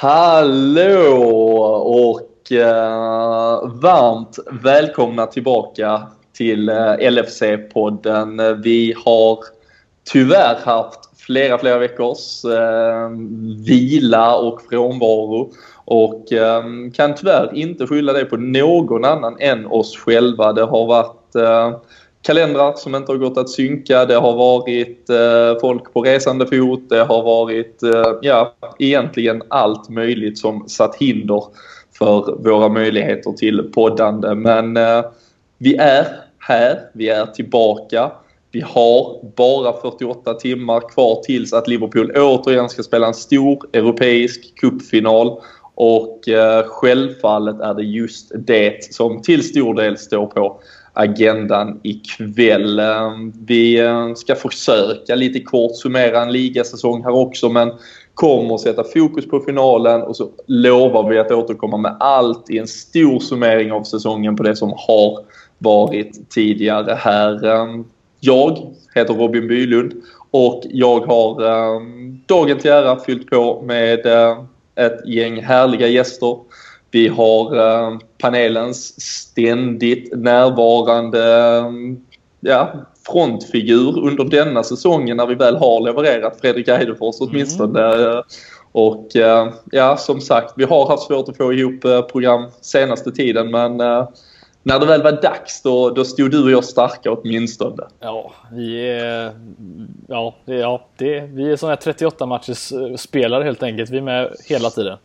Hallå och eh, varmt välkomna tillbaka till eh, LFC-podden. Vi har tyvärr haft flera, flera veckors eh, vila och frånvaro och eh, kan tyvärr inte skylla det på någon annan än oss själva. Det har varit eh, kalendrar som inte har gått att synka. Det har varit eh, folk på resande fot. Det har varit eh, ja, egentligen allt möjligt som satt hinder för våra möjligheter till poddande. Men eh, vi är här. Vi är tillbaka. Vi har bara 48 timmar kvar tills att Liverpool återigen ska spela en stor europeisk cupfinal. Och eh, självfallet är det just det som till stor del står på agendan ikväll. Ehm, vi ehm, ska försöka lite kort summera en ligasäsong här också men kommer att sätta fokus på finalen och så lovar vi att återkomma med allt i en stor summering av säsongen på det som har varit tidigare här. Ehm, jag heter Robin Bylund och jag har dagen till ära fyllt på med ett gäng härliga gäster vi har eh, panelens ständigt närvarande eh, ja, frontfigur under denna säsongen när vi väl har levererat Fredrik Eidefors åtminstone. Mm. Och eh, ja, som sagt, vi har haft svårt att få ihop program senaste tiden men när det väl var dags då, då stod du och jag starka åtminstone. Ja, vi är, ja, ja det, vi är sådana här 38 matchers spelare helt enkelt. Vi är med hela tiden.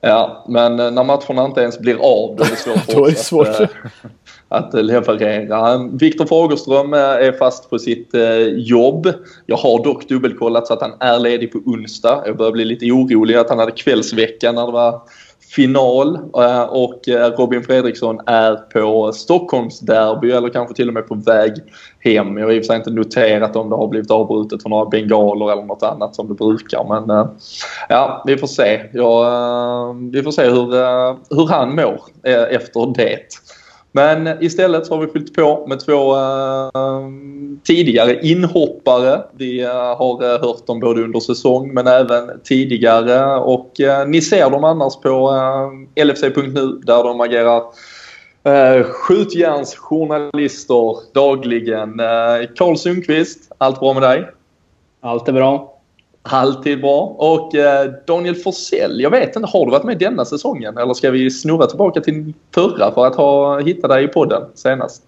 Ja, men när matcherna inte ens blir av då är det svårt för oss det svårt. Att, att leverera. Viktor Fagerström är fast på sitt jobb. Jag har dock dubbelkollat så att han är ledig på onsdag. Jag börjar bli lite orolig att han hade kvällsvecka när det var final eh, och eh, Robin Fredriksson är på Stockholmsderby eller kanske till och med på väg hem. Jag har i och för sig inte noterat om det har blivit avbrutet för några bengaler eller något annat som det brukar men eh, ja, vi får se. Ja, vi får se hur, hur han mår efter det. Men istället så har vi fyllt på med två uh, tidigare inhoppare. Vi uh, har uh, hört dem både under säsong men även tidigare och ni ser dem annars på LFC.nu där de agerar uh, skjutjärnsjournalister dagligen. Karl Sundqvist, allt bra med dig? Allt är bra. Alltid bra. Och eh, Daniel Forsell, jag vet inte, har du varit med denna säsongen? Eller ska vi snurra tillbaka till förra för att ha hittat dig i podden senast?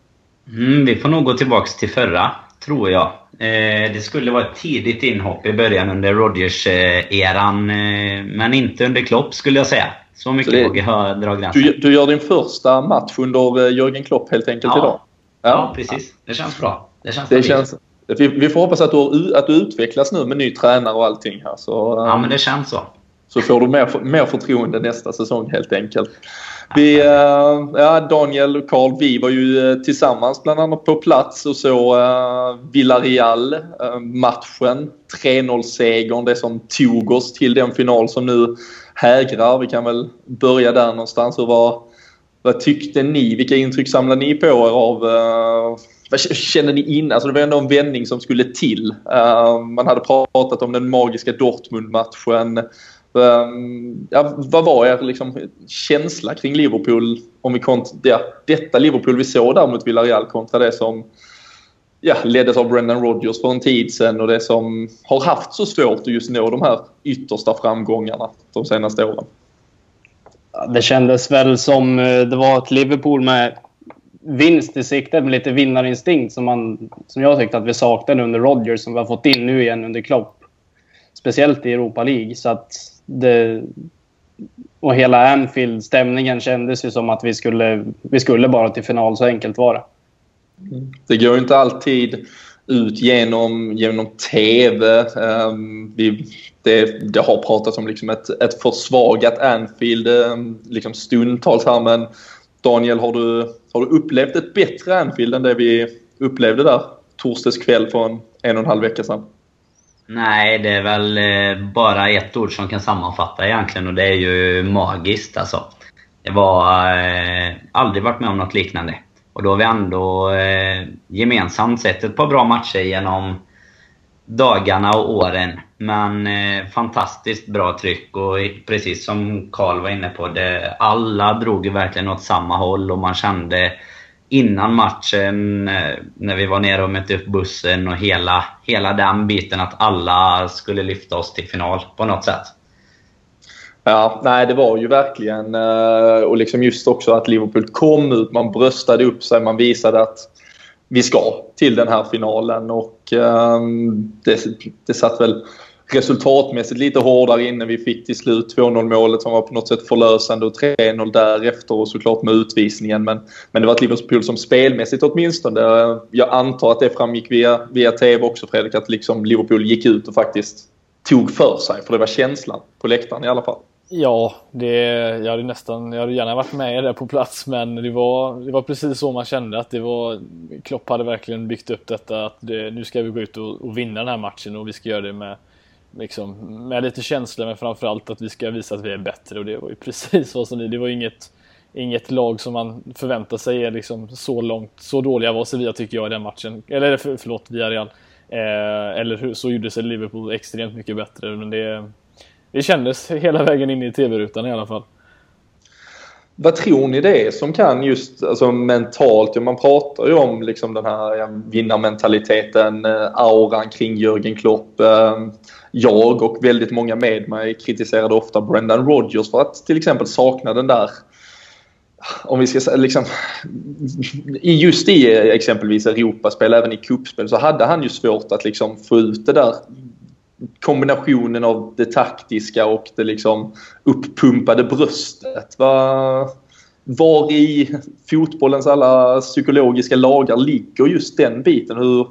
Mm, vi får nog gå tillbaka till förra, tror jag. Eh, det skulle vara ett tidigt inhopp i början under Rodgers-eran. Eh, men inte under Klopp, skulle jag säga. Så mycket vågar jag dra gränsen. Du, du, gör din första match under Jörgen Klopp helt enkelt ja. idag? Ja, ja precis. Det känns bra. Det känns, det känns, vi, vi får hoppas att du, att du utvecklas nu med ny tränare och allting här. Så, ja, men det känns så. Så får du mer, mer förtroende nästa säsong helt enkelt. Vi, uh, ja, Daniel och Carl, vi var ju uh, tillsammans bland annat på plats och så Villarreal-matchen. 3-0-segern, det som tog oss till den final som nu hägrar. Vi kan väl börja där någonstans. Var, vad tyckte ni? Vilka intryck samlade ni på er av vad känner ni in? Alltså det var ändå en vändning som skulle till. Ehm, man hade pratat om den magiska Dortmund-matchen. Ehm, ja, vad var er liksom, känsla kring Liverpool? Om vi kont ja, detta Liverpool vi såg där mot Villarreal kontra det som ja, leddes av Brendan Rodgers för en tid sedan och det som har haft så svårt att just nå de här yttersta framgångarna de senaste åren. Det kändes väl som eh, det var ett Liverpool med vinst i siktet med lite vinnarinstinkt som, man, som jag tyckte att vi saknade under Rodgers som vi har fått in nu igen under Klopp. Speciellt i Europa League. Så att det, och hela Anfield-stämningen kändes ju som att vi skulle, vi skulle bara till final. Så enkelt var det. Det går ju inte alltid ut genom, genom TV. Um, ehm, vi, det, det, har pratats om liksom ett, ett försvagat Anfield um, liksom stundtals här men Daniel, har du, har du upplevt ett bättre Anfield än det vi upplevde där torsdags kväll för en, en och en halv vecka sedan? Nej, det är väl eh, bara ett ord som kan sammanfatta egentligen och det är ju magiskt alltså. Det var... Eh, aldrig varit med om något liknande. Och då har vi ändå eh, gemensamt sett ett par bra matcher genom dagarna och åren. Men eh, fantastiskt bra tryck och precis som Karl var inne på, det, alla drog ju verkligen åt samma håll och man kände innan matchen eh, när vi var nere och mötte upp bussen och hela, hela den biten att alla skulle lyfta oss till final på något sätt. Ja, nej det var ju verkligen eh, och liksom just också att Liverpool kom ut, man bröstade upp sig, man visade att vi ska till den här finalen och eh, det, det satt väl resultatmässigt lite hårdare inne. Vi fick till slut 2-0 målet som var på något sätt förlösande och 3-0 därefter och såklart med utvisningen. Men, men det var ett Liverpool som spelmässigt åtminstone, jag antar att det framgick via, via TV också Fredrik, att liksom Liverpool gick ut och faktiskt tog för sig. För det var känslan på läktaren i alla fall. Ja, det, jag hade nästan, jag hade gärna varit med där på plats men det var, det var precis så man kände att det var Klopp hade verkligen byggt upp detta att det, nu ska vi gå ut och, och, vinna den här matchen och vi ska göra det med, liksom, med lite känsla men framförallt att vi ska visa att vi är bättre och det var ju precis vad som det var inget, inget lag som man förväntar sig är liksom så långt, så dåliga var Sevilla tycker jag i den matchen, eller för, förlåt, Villarreal. Eh, eller så gjorde sig Liverpool extremt mycket bättre men det det kändes hela vägen in i tv-rutan i alla fall. Vad tror ni det är som kan just alltså, mentalt, ja, man pratar ju om liksom den här ja, vinnarmentaliteten, eh, auran kring Jörgen Klopp. Eh, jag och väldigt många med mig kritiserade ofta Brendan Rodgers för att till exempel sakna den där om vi ska säga liksom, just i eh, exempelvis Europaspel, även i kuppspel så hade han ju svårt att liksom få ut det där kombinationen av det taktiska och det liksom uppumpade bröstet. Var, var i fotbollens alla psykologiska lagar ligger just den biten? Hur,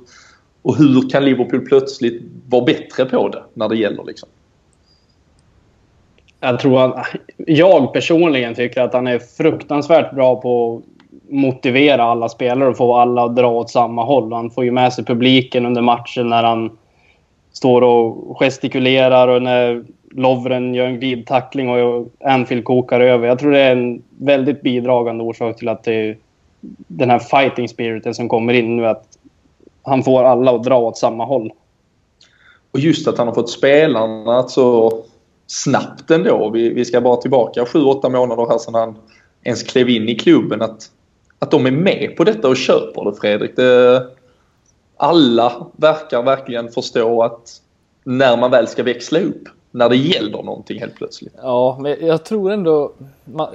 och hur kan Liverpool plötsligt vara bättre på det när det gäller? Liksom? Jag tror att jag personligen tycker att han är fruktansvärt bra på att motivera alla spelare och få alla att dra åt samma håll. Han får ju med sig publiken under matchen när han står och gestikulerar och när Lovren gör en glidtackling och Anfield kokar över. Jag tror det är en väldigt bidragande orsak till att det den här fighting spiriten som kommer in nu. Att han får alla att dra åt samma håll. Och just att han har fått spelarna så snabbt ändå. Vi, vi ska bara tillbaka 7-8 månader här sedan han ens klev in i klubben. Att, att de är med på detta och köper det Fredrik. Det, alla verkar verkligen förstå att när man väl ska växla upp, när det gäller någonting helt plötsligt. Ja, men jag tror ändå,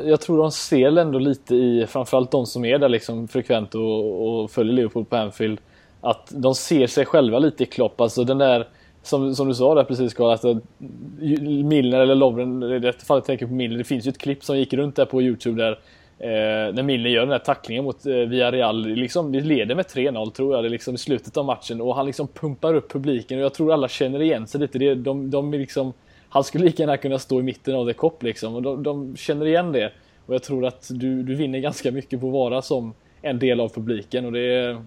jag tror de ser ändå lite i, framförallt de som är där liksom frekvent och, och följer Liverpool på Anfield, att de ser sig själva lite i Klopp. Alltså den där, som, som du sa där precis Carl, att eh, Milner eller Lovren, i detta fallet tänker jag på Milner, det finns ju ett klipp som gick runt där på Youtube där Eh, när Milner gör den där tacklingen mot eh, Villarreal, liksom, vi leder med 3-0 tror jag, det är liksom i slutet av matchen och han liksom pumpar upp publiken. Och jag tror alla känner igen sig lite. Det, de, de liksom, han skulle lika gärna kunna stå i mitten av det kopp liksom. Och de, de, känner igen det. Och jag tror att du, du vinner ganska mycket på att vara som en del av publiken. Och det är...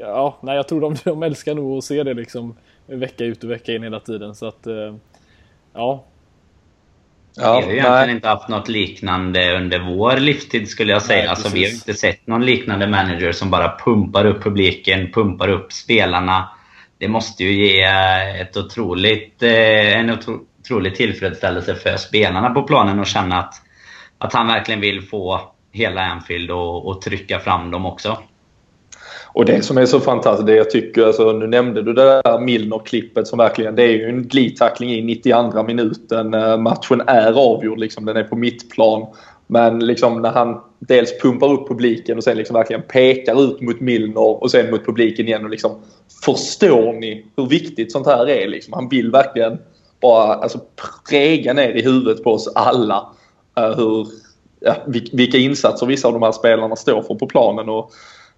Ja, nej jag tror de, de älskar nog att se det liksom vecka ut och vecka in hela tiden. Så att... Eh, ja, Ja, vi har ju egentligen inte haft något liknande under vår livstid skulle jag säga. Nej, alltså, vi har inte sett någon liknande manager som bara pumpar upp publiken, pumpar upp spelarna. Det måste ju ge ett otroligt, eh, en otrolig tillfredsställelse för spelarna på planen att känna att, att han verkligen vill få hela Anfield och, och trycka fram dem också. Och det som är så fantastiskt, det jag tycker, alltså, nu nämnde du det där Milner-klippet som verkligen, det är ju en glidtackling i 92 minuten. Eh, matchen är avgjord, liksom, den är på mittplan. Men liksom när han dels pumpar upp publiken och sen liksom verkligen pekar ut mot Milner och sen mot publiken igen och liksom Förstår ni hur viktigt sånt här är? Liksom, han vill verkligen bara alltså, präga ner i huvudet på oss alla uh, hur, ja, vilka insatser vissa av de här spelarna står för på planen. Och,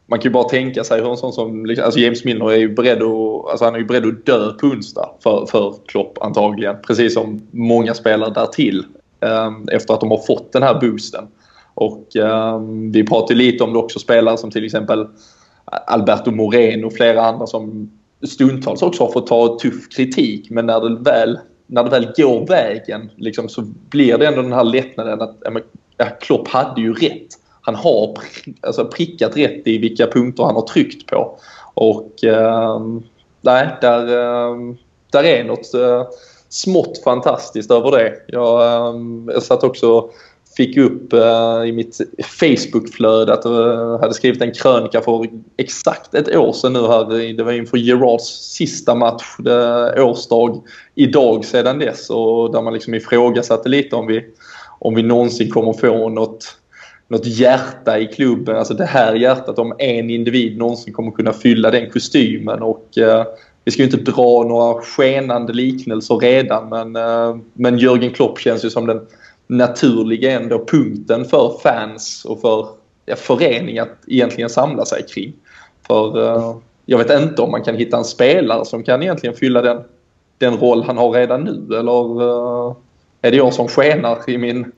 man kan ju bara tänka sig hur en sån som liksom, alltså James Milner är ju beredd att, alltså han är ju beredd att dö på onsdag för, för Klopp antagligen. Precis som många spelare därtill ehm, efter att de har fått den här boosten. Och ehm, vi pratade lite om det också, spelare som till exempel Alberto Moreno och flera andra som stundtals också har fått ta tuff kritik men när det väl, när det väl går vägen liksom, så blir det ändå den här lättnaden att ja, Klopp hade ju rätt han har alltså, prickat rätt i vilka punkter han har tryckt på. Och eh, nej, där, eh, där är något eh, smått fantastiskt över det. Jag, eh, jag satt också fick upp eh, i mitt Facebookflöde att jag hade skrivit en krönika för exakt ett år sedan nu här. Det var inför Gerards sista match, det, årsdag, idag sedan dess och där man liksom ifrågasatte lite om vi, om vi någonsin kommer få något något hjärta i klubben, alltså det här hjärtat om en individ någonsin kommer kunna fylla den kostymen och eh, vi ska ju inte dra några skenande liknelser redan men, eh, men Jörgen Klopp känns ju som den naturliga ändå punkten för fans och för ja, förening att egentligen samla sig kring. För eh, jag vet inte om man kan hitta en spelare som kan egentligen fylla den, den roll han har redan nu eller eh, är det jag som skenar i min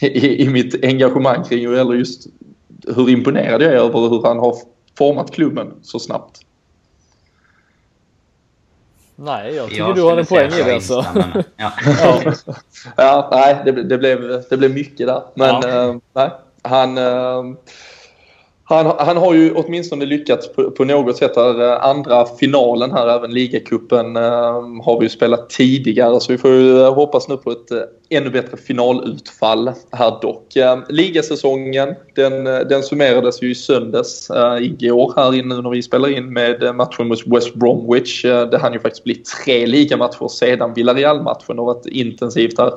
i, i mitt engagemang kring eller just hur imponerad jag är över hur han har format klubben så snabbt. Nej, jag tycker jag du har en poäng i det. Så. Ja. ja. ja, nej, det, det, blev, det blev mycket där. Men ja. äh, nej, han... Äh, han, han har ju åtminstone lyckats på, på något sätt. Här, eh, andra finalen här, även ligacupen, eh, har vi ju spelat tidigare. Så vi får ju eh, hoppas nu på ett ännu bättre finalutfall här dock. Ligasäsongen, den, den summerades ju i söndags igår här inne när vi spelar in med matchen mot West Bromwich. det hann ju faktiskt bli tre ligamatcher sedan Villarreal-matchen har varit intensivt här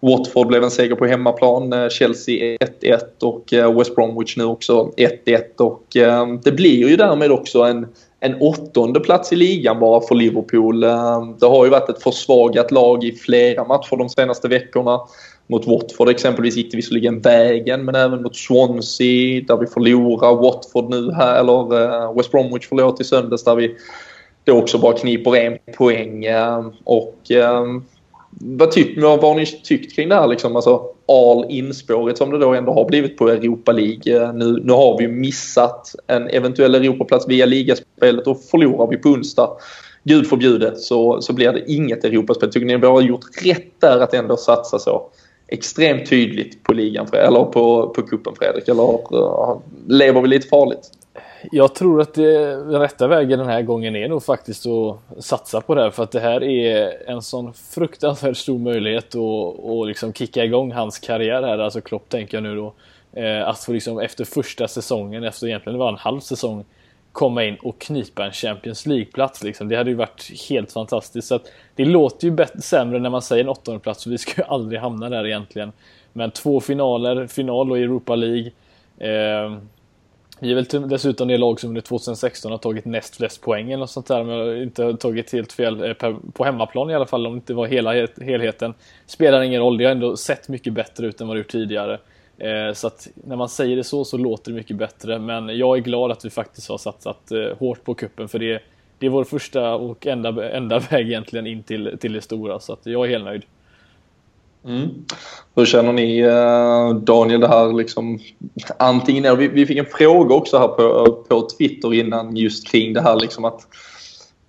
Watford blev en seger på hemmaplan. Eh, Chelsea 1-1 och eh, West Bromwich nu också 1-1. Och eh, det blir ju därmed också en, en åttonde plats i ligan bara för Liverpool. Det har ju varit ett försvagat lag i flera matcher de senaste veckorna. Mot Watford exempelvis gick det visserligen vägen men även mot Swansea där vi förlorar. Watford nu här, eller West Bromwich förlorar i söndags där vi då också bara kniper en poäng. Och vad, tyck, vad har ni tyckt kring det här liksom? Alltså all in-spåret som det då ändå har blivit på Europa League. Nu, nu har vi missat en eventuell Europaplats via ligaspelet och förlorar vi på onsdag. Gud förbjude så, så blir det inget Europaspel. Tycker ni att vi har gjort rätt där att ändå satsa så extremt tydligt på ligan eller på, på kuppen Fredrik? Eller eh, lever vi lite farligt? Jag tror att det, den rätta vägen den här gången är nog faktiskt att satsa på det här för att det här är en sån fruktansvärt stor möjlighet att, att liksom kicka igång hans karriär här, alltså Klopp tänker jag nu då. Eh, att få liksom efter första säsongen, efter egentligen det var en halv säsong, komma in och knipa en Champions League-plats liksom. Det hade ju varit helt fantastiskt. Så att det låter ju bättre, sämre när man säger en åttondeplats, för vi ska ju aldrig hamna där egentligen. Men två finaler, final och Europa League. Eh, vi är väl dessutom det lag som under 2016 har tagit näst flest poäng eller något sånt där. Men inte tagit helt fel eh, på hemmaplan i alla fall om det inte var hela helheten. Spelar ingen roll, det har ändå sett mycket bättre ut än vad det gjort tidigare. Eh, så att när man säger det så så låter det mycket bättre. Men jag är glad att vi faktiskt har satsat eh, hårt på kuppen för det, det är vår första och enda, enda väg egentligen in till, till det stora. Så att jag är helt nöjd. Mm. Hur känner ni eh, Daniel det här liksom antingen vi, vi fick en fråga också här på, på Twitter innan just kring det här liksom att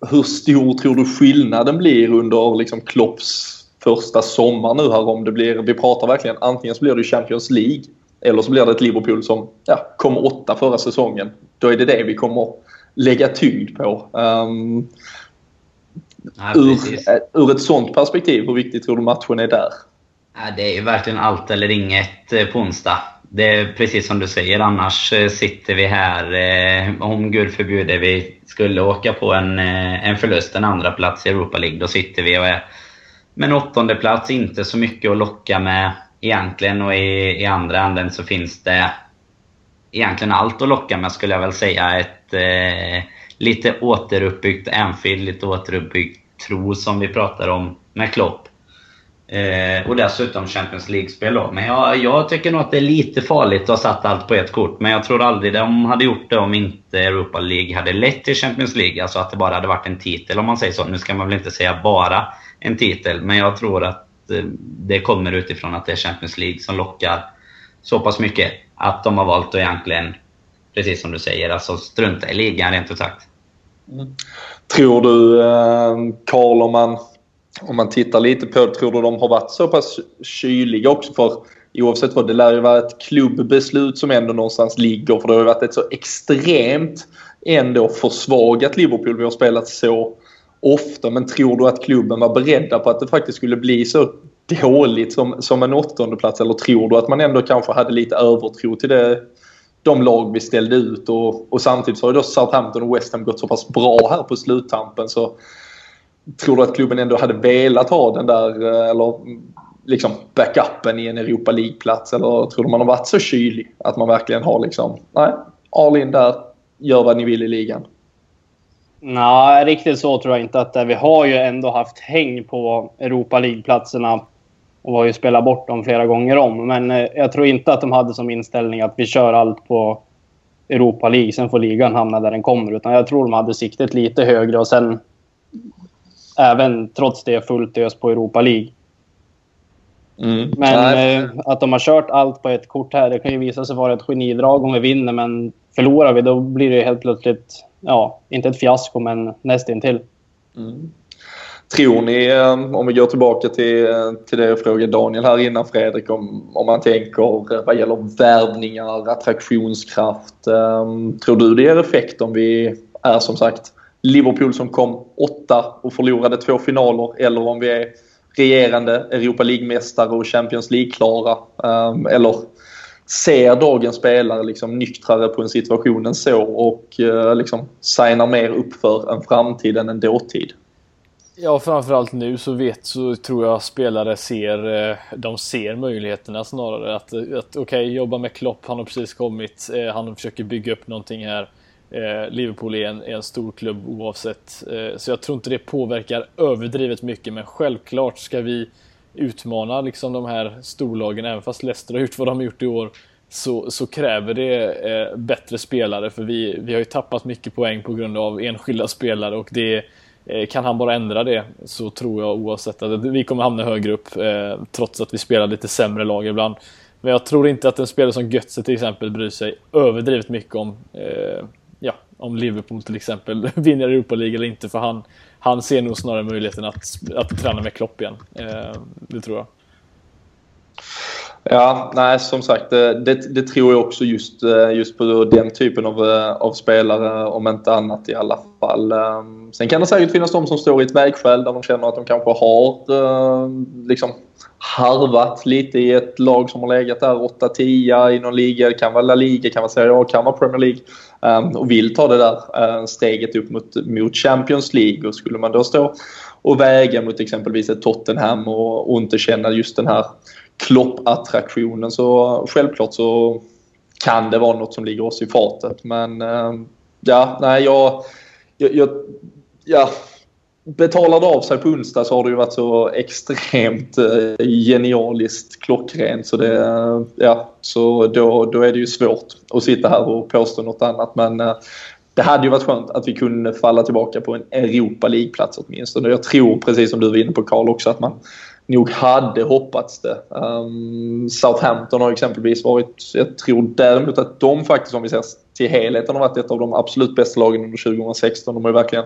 hur stor tror du skillnaden blir under liksom Klopps första sommar nu här om det blir, vi pratar verkligen antingen så blir det Champions League eller så blir det ett Liverpool som ja, kom åtta förra säsongen. Då är det det vi kommer lägga tyngd på. Um, ja, ur, ur ett sånt perspektiv, hur viktigt tror du matchen är där? Det är ju verkligen allt eller inget eh, på onsdag. Det är precis som du säger, annars eh, sitter vi här, eh, om gud förbjude vi skulle åka på en, eh, en förlust, en andra plats i Europa League, då sitter vi och är med en åttonde plats inte så mycket att locka med egentligen och i, i andra änden så finns det egentligen allt att locka med skulle jag väl säga. Ett eh, lite återuppbyggt Anfield, lite återuppbyggt tro som vi pratar om med Klopp. Eh, och dessutom Champions League-spel då. Men jag, jag, tycker nog att det är lite farligt att ha satt allt på ett kort. Men jag tror aldrig de hade gjort det om inte Europa League hade lett till Champions League. Alltså att det bara hade varit en titel om man säger så. Nu ska man väl inte säga bara en titel. Men jag tror att eh, det kommer utifrån att det är Champions League som lockar så pass mycket. Att de har valt att egentligen, precis som du säger, alltså strunta i ligan rent ut sagt. Mm. Tror du, eh, om man om man tittar lite på det, tror du de har varit så pass kyliga också? För oavsett vad, det lär ju vara ett klubbbeslut som ändå någonstans ligger. För det har ju varit ett så extremt ändå försvagat Liverpool. Vi har spelat så ofta. Men tror du att klubben var beredda på att det faktiskt skulle bli så dåligt som, som en åttondeplats? Eller tror du att man ändå kanske hade lite övertro till det, de lag vi ställde ut? Och, och samtidigt så har ju då Southampton och West Ham gått så pass bra här på sluttampen. Så tror du att klubben ändå hade velat ha den där, eh, eller liksom backupen i en Europa League-plats? Eller tror du man har varit så kylig att man verkligen har liksom, nej, all in där, gör vad ni vill i ligan? Nej, riktigt så tror jag inte att det. Vi har ju ändå haft häng på Europa League-platserna och har ju spelat bort dem flera gånger om. Men eh, jag tror inte att de hade som inställning att vi kör allt på Europa League, sen får ligan hamna där den kommer. Utan jag tror de hade siktet lite högre och sen även trots det fullt ös på Europa League. Mm. Men eh, att de har kört allt på ett kort här, det kan ju visa sig vara ett genidrag om vi vinner. Men förlorar vi, då blir det helt plötsligt, ja, inte ett fiasko, men nästintill. Mm. Tror ni, eh, om vi går tillbaka till, eh, till det jag frågade Daniel här innan Fredrik, om, om man tänker eh, vad gäller värvningar, attraktionskraft. Um, tror du det ger effekt om vi är som sagt Liverpool som kom åtta och förlorade två finaler eller om vi är regerande Europa League-mästare och Champions League-klara. Um, eller ser dagens spelare liksom nyktrare på en situation än så och uh, liksom signar mer upp för en framtid än en dåtid? Ja, framförallt nu så vet så tror jag spelare ser, eh, de ser möjligheterna snarare. Att, att okej, okay, jobba med Klopp, han har precis kommit, eh, han försöker bygga upp någonting här. Eh, Liverpool är en, är en stor klubb oavsett. Eh, så jag tror inte det påverkar överdrivet mycket, men självklart ska vi utmana liksom de här storlagen, även fast Leicester har gjort vad de har gjort i år. Så, så kräver det eh, bättre spelare, för vi, vi har ju tappat mycket poäng på grund av enskilda spelare och det eh, kan han bara ändra det så tror jag oavsett att vi kommer hamna högre upp eh, trots att vi spelar lite sämre lag ibland. Men jag tror inte att en spelare som Götze till exempel bryr sig överdrivet mycket om eh, om Liverpool till exempel vinner Europa League eller inte. För han, han ser nog snarare möjligheten att, att träna med Klopp igen. Eh, det tror jag. Ja, nej som sagt det, det, tror jag också just, eh, just på den typen av, eh, av spelare om inte annat i alla fall. Ehm, sen kan det säkert finnas de som står i ett vägskäl där de känner att de kanske har ehm, liksom harvat lite i ett lag som har legat där 8-10 i någon liga. Det kan vara La Liga, kan vara Serie A, kan vara Premier League. Ehm, och vill ta det där eh, steget upp mot, mot Champions League. Och skulle man då stå och väga mot exempelvis ett Tottenham och, och inte känna just den här Klopp-attraktionen så självklart så kan det vara något som ligger oss i fatet. Men eh, ja, nej jag, jag, jag ja, betalar det av sig på onsdag så har det ju varit så extremt eh, genialiskt klockrent så det, eh, ja, så då, då är det ju svårt att sitta här och påstå något annat men eh, det hade ju varit skönt att vi kunde falla tillbaka på en Europa League-plats åtminstone. Jag tror precis som du var inne på Karl också att man nog hade hoppats det. Um, Southampton har exempelvis varit, jag tror däremot att de faktiskt om vi ser till helheten har varit ett av de absolut bästa lagen under 2016. De har ju verkligen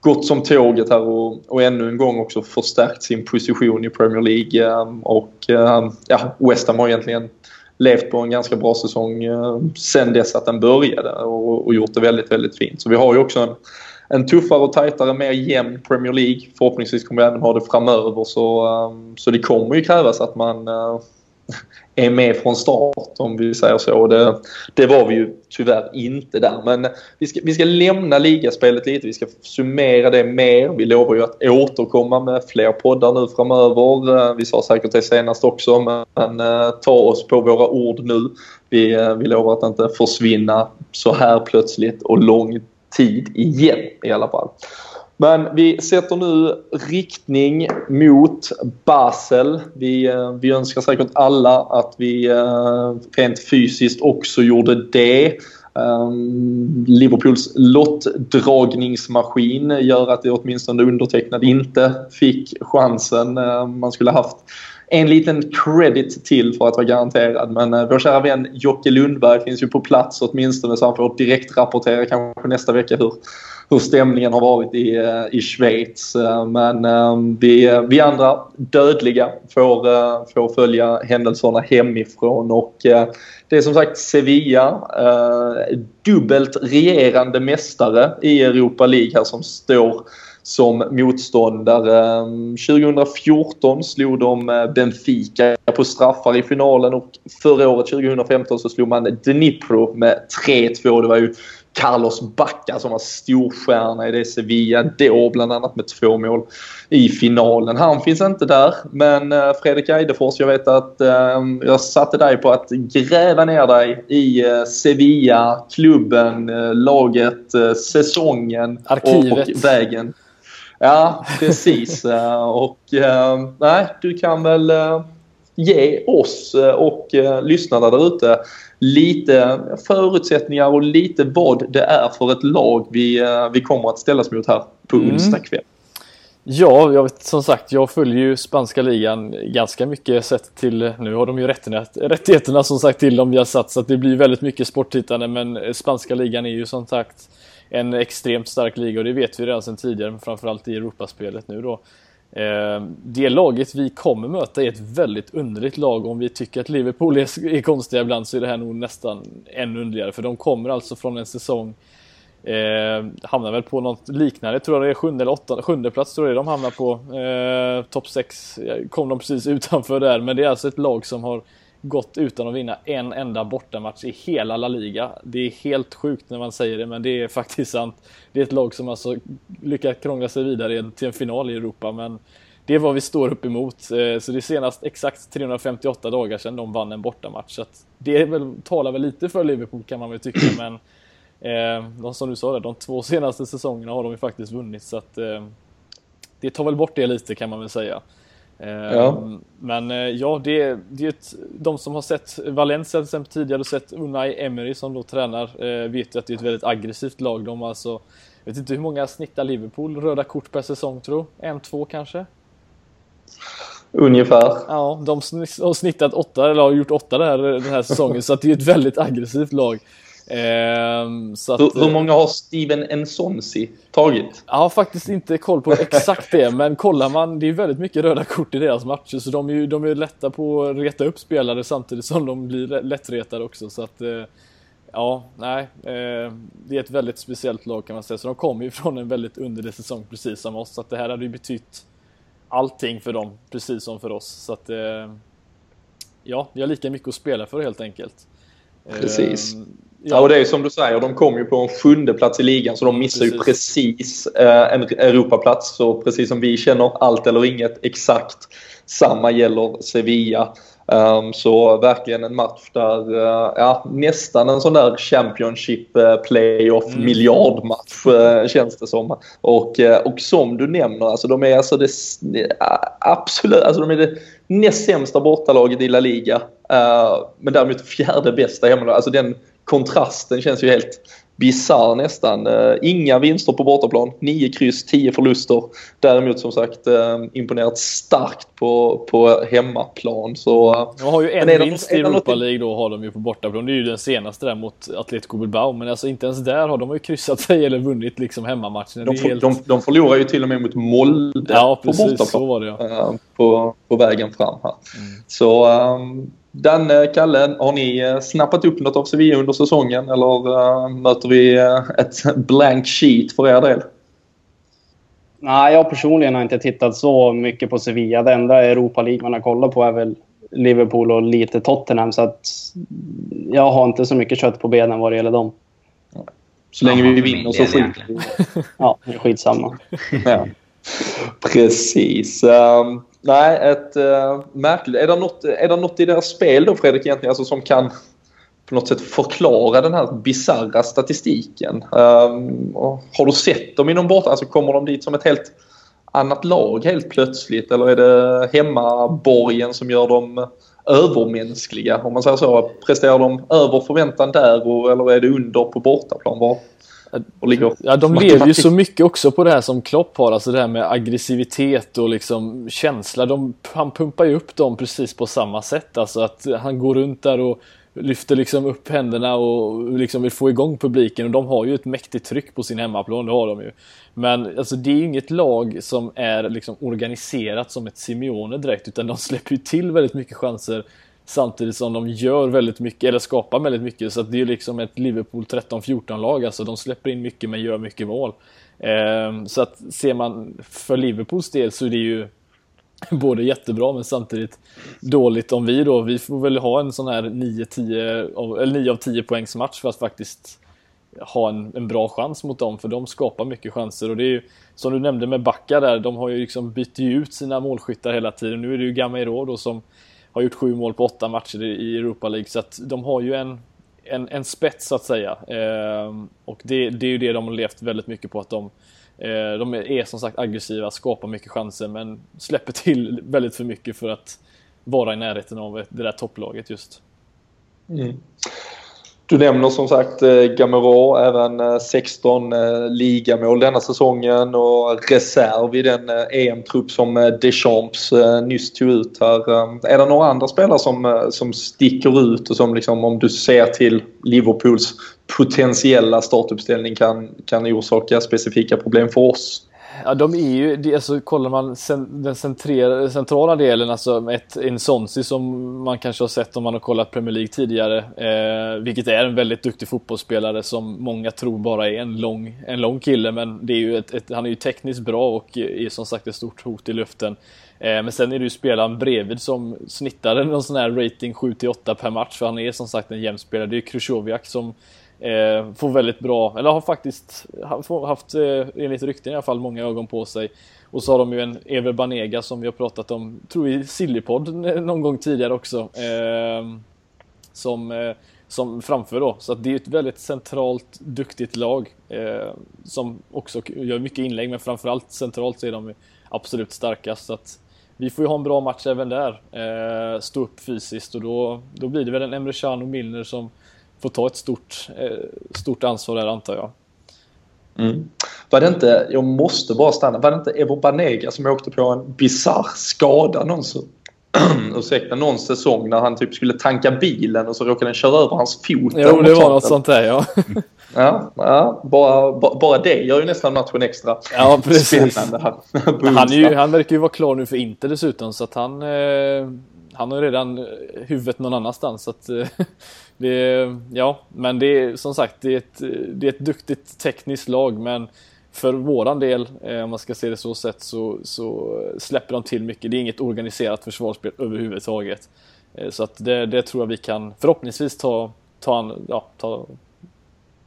gått som tåget här och, och ännu en gång också förstärkt sin position i Premier League. Um, och um, ja, West Ham har egentligen levt på en ganska bra säsong uh, sen dess att den började och, och gjort det väldigt, väldigt fint. Så vi har ju också en, en tuffare och tajtare, mer jämn Premier League. Förhoppningsvis kommer vi även ha det framöver så, ehm, så det kommer ju krävas att man eh, är med från start om vi säger så. Det, det var vi ju tyvärr inte där. Men vi ska, vi ska lämna ligaspelet lite. Vi ska summera det mer. Vi lovar ju att återkomma med fler poddar nu framöver. Eh, vi sa säkert det senast också men eh, ta oss på våra ord nu. Vi, vi lovar att inte försvinna så här plötsligt och långt tid igen i alla fall. Men vi sätter nu riktning mot Basel. Vi, eh, vi önskar säkert alla att vi eh, rent fysiskt också gjorde det. Ehm, Liverpools lottdragningsmaskin gör att det åtminstone undertecknad inte fick chansen. Ehm, man skulle haft en liten credit till för att vara garanterad. Men eh, vår kära vän Jocke Lundberg finns ju på plats åtminstone så han får direkt rapportera kanske nästa vecka hur hur stämningen har varit i, eh, i Schweiz. Eh, men ehm, eh, vi, vi andra dödliga får, eh, får följa händelserna hemifrån och det är som sagt Sevilla, dubbelt regerande mästare i Europa League här som står som motståndare. 2014 slog de Benfica på straffar i finalen och förra året 2015 så slog man Dnipro med 3-2. Det var ju Carlos Bacca som var storstjärna i det Sevilla då, bland annat med två mål i finalen. Han finns inte där, men eh, Fredrik Eidefors, jag vet att eh, jag satte dig på att gräva ner dig i eh, Sevilla, klubben, eh, laget, eh, säsongen Arkivet. och vägen. Ja, precis. Eh, och nej, du kan väl ge oss och lyssnarna där ute lite förutsättningar och lite vad det är för ett lag vi, eh, vi kommer att ställas mot här på mm. onsdag kväll. Ja, jag vet, som sagt, jag följer ju spanska ligan ganska mycket sett till, nu har de ju rättigheterna som sagt till dem vi har satt så att det blir väldigt mycket sporttittande men spanska ligan är ju som sagt en extremt stark liga och det vet vi redan sedan tidigare, men framförallt i Europaspelet nu då. Eh, det laget vi kommer möta är ett väldigt underligt lag. Om vi tycker att Liverpool är, är konstiga ibland så är det här nog nästan ännu underligare. För de kommer alltså från en säsong Eh, hamnar väl på något liknande, tror jag det är sjunde eller åttonde, sjunde plats tror jag de hamnar på. Eh, Topp 6 kom de precis utanför där, men det är alltså ett lag som har gått utan att vinna en enda bortamatch i hela La Liga. Det är helt sjukt när man säger det, men det är faktiskt sant. Det är ett lag som alltså lyckats krångla sig vidare till en final i Europa, men det är vad vi står upp emot. Eh, så det är senast exakt 358 dagar sedan de vann en bortamatch. Så det väl, talar väl lite för Liverpool kan man väl tycka, men eh, de, som du sa, där, de två senaste säsongerna har de ju faktiskt vunnit, så att eh, det tar väl bort det lite kan man väl säga. Ja. Ehm, men eh, ja, det är, det är ett, de som har sett Valencia till exempel tidigare och sett Unai Emery som då tränar eh, vet ju att det är ett väldigt aggressivt lag. De alltså, jag vet inte hur många snittar Liverpool röda kort per säsong tror En, två kanske? Ungefär. Ja, de har snittat åtta, eller har gjort åtta den här, den här säsongen, så att det är ett väldigt aggressivt lag. Ehm, att, hur, hur, många har Steven Nsonsi tagit? Jag har faktiskt inte koll på exakt det, men kollar man, det är väldigt mycket röda kort i deras matcher, så de är ju de är lätta på att reta upp spelare samtidigt som de blir lättretade också. Så att, eh, ja, nej, eh, det är ett väldigt speciellt lag kan man säga, så de kommer ju från en väldigt underlig säsong precis som oss, så att det här hade ju betytt allting för dem, precis som för oss. Så att, eh, ja, vi har lika mycket att spela för helt enkelt. Precis. Ehm, Ja, och det är som du säger, de kom ju på en sjunde plats i ligan så de missar precis. ju precis eh, en Europaplats. Så precis som vi känner allt eller inget exakt samma gäller Sevilla. Um, så verkligen en match där, uh, ja nästan en sån där Championship uh, playoff mm. miljardmatch uh, känns det som. Och, och som du nämner, alltså de är alltså det, absolut, alltså de är det näst sämsta bortalaget i La Liga. men däremot fjärde bästa hemma. Alltså den kontrasten känns ju helt bisarr nästan. Uh, inga vinster på bortaplan, 9 kryss, 10 förluster. Däremot som sagt uh, imponerat starkt på, på hemmaplan. Så, uh, de har ju en vinst i Europa League då har de ju på bortaplan. Det är ju den senaste där mot Atletico Bilbao. Men alltså inte ens där har de ju kryssat sig eller vunnit liksom hemmamatchen. De, helt... de, de förlorar ju till och med mot Molde ja, precis, på bortaplan. Så var det, ja. på, på vägen fram här. Mm. Så um, Danne, Kalle, har ni eh, snappat upp något av Sevilla under säsongen eller uh, möter vi uh, ett blank sheet för er del? Nej, jag personligen har inte tittat så mycket på Sevilla. Det enda Europa League man har kollat på är väl Liverpool och lite Tottenham. Så att jag har inte så mycket kött på benen vad det gäller dem. Så länge vi vinner så skit. Ja, det är skitsamma. ja. Precis. Nej, ett uh, märkligt. Är det, något, är det något i deras spel då Fredrik egentligen alltså, som kan på något sätt förklara den här bizarra statistiken? Um, har du sett dem inom borta? Alltså kommer de dit som ett helt annat lag helt plötsligt? Eller är det hemmaborgen som gör dem övermänskliga? Om man säger så. Presterar de över förväntan där och, eller är det under på bortaplan? Var, Ja, de lever ju så mycket också på det här som Klopp har, alltså det här med aggressivitet och liksom känsla. De, han pumpar ju upp dem precis på samma sätt, alltså att han går runt där och lyfter liksom upp händerna och liksom vill få igång publiken och de har ju ett mäktigt tryck på sin hemmaplan, det har de ju. Men alltså det är ju inget lag som är liksom organiserat som ett Simeone direkt utan de släpper ju till väldigt mycket chanser Samtidigt som de gör väldigt mycket, eller skapar väldigt mycket. Så det är ju liksom ett Liverpool 13-14-lag. Alltså de släpper in mycket men gör mycket mål. Eh, så att ser man för Liverpools del så är det ju både jättebra men samtidigt dåligt om vi då. Vi får väl ha en sån här 9-10 eller 9 av 10 poängs match för att faktiskt ha en, en, bra chans mot dem för de skapar mycket chanser och det är ju som du nämnde med Backa där, de har ju liksom bytt ut sina målskyttar hela tiden. Nu är det ju Gamero då som har gjort sju mål på åtta matcher i Europa League så att de har ju en, en, en spets så att säga. Eh, och det, det är ju det de har levt väldigt mycket på att de eh, de är som sagt aggressiva, skapar mycket chanser men släpper till väldigt för mycket för att vara i närheten av det där topplaget just. Mm. Du nämner som sagt eh, Gamero, även eh, 16 eh, ligamål denna säsongen och reserv i den EM-trupp som Deschamps nyss tog ut här. Är det några andra spelare som, som sticker ut och som liksom, om du ser till Liverpools potentiella startuppställning kan, kan orsaka specifika problem för oss? Ja, de är ju, alltså, kollar man den centrala delen, alltså ett Insonsi som man kanske har sett om man har kollat Premier League tidigare, eh, vilket är en väldigt duktig fotbollsspelare som många tror bara är en lång, en lång kille, men det är ju ett, ett, han är ju tekniskt bra och är som sagt ett stort hot i luften. Eh, men sen är det ju spelaren bredvid som snittar någon sån här rating 7-8 per match, för han är som sagt en jämn spelare. Det är ju Krychowiak som Eh, får väldigt bra, eller har faktiskt haft, eh, enligt rykten i alla fall, många ögon på sig. Och så har de ju en Ever Banega som vi har pratat om, tror i Sillypodd någon gång tidigare också. Eh, som, eh, som framför då. Så att det är ett väldigt centralt, duktigt lag. Eh, som också gör mycket inlägg, men framförallt centralt så är de absolut starkast. Så att vi får ju ha en bra match även där. Eh, stå upp fysiskt och då, då blir det väl en Emre Can och Milner som får ta ett stort, eh, stort ansvar där antar jag. Mm. Var det inte, jag måste bara stanna, var det inte Evo Banega som åkte på en bizarr skada någon, ursäkta, någon säsong när han typ skulle tanka bilen och så råkade den köra över hans fot? Jo, det var något sånt där ja. ja, ja bara, bara det gör ju nästan matchen extra ja, precis. spännande. han, är ju, han verkar ju vara klar nu för Inter dessutom så att han, eh, han har ju redan huvudet någon annanstans. Så att, Det, ja, men det är som sagt det är, ett, det är ett duktigt tekniskt lag men för våran del, eh, om man ska se det så sett, så, så släpper de till mycket. Det är inget organiserat försvarsspel överhuvudtaget. Eh, så att det, det tror jag vi kan förhoppningsvis ta, ta, ja, ta,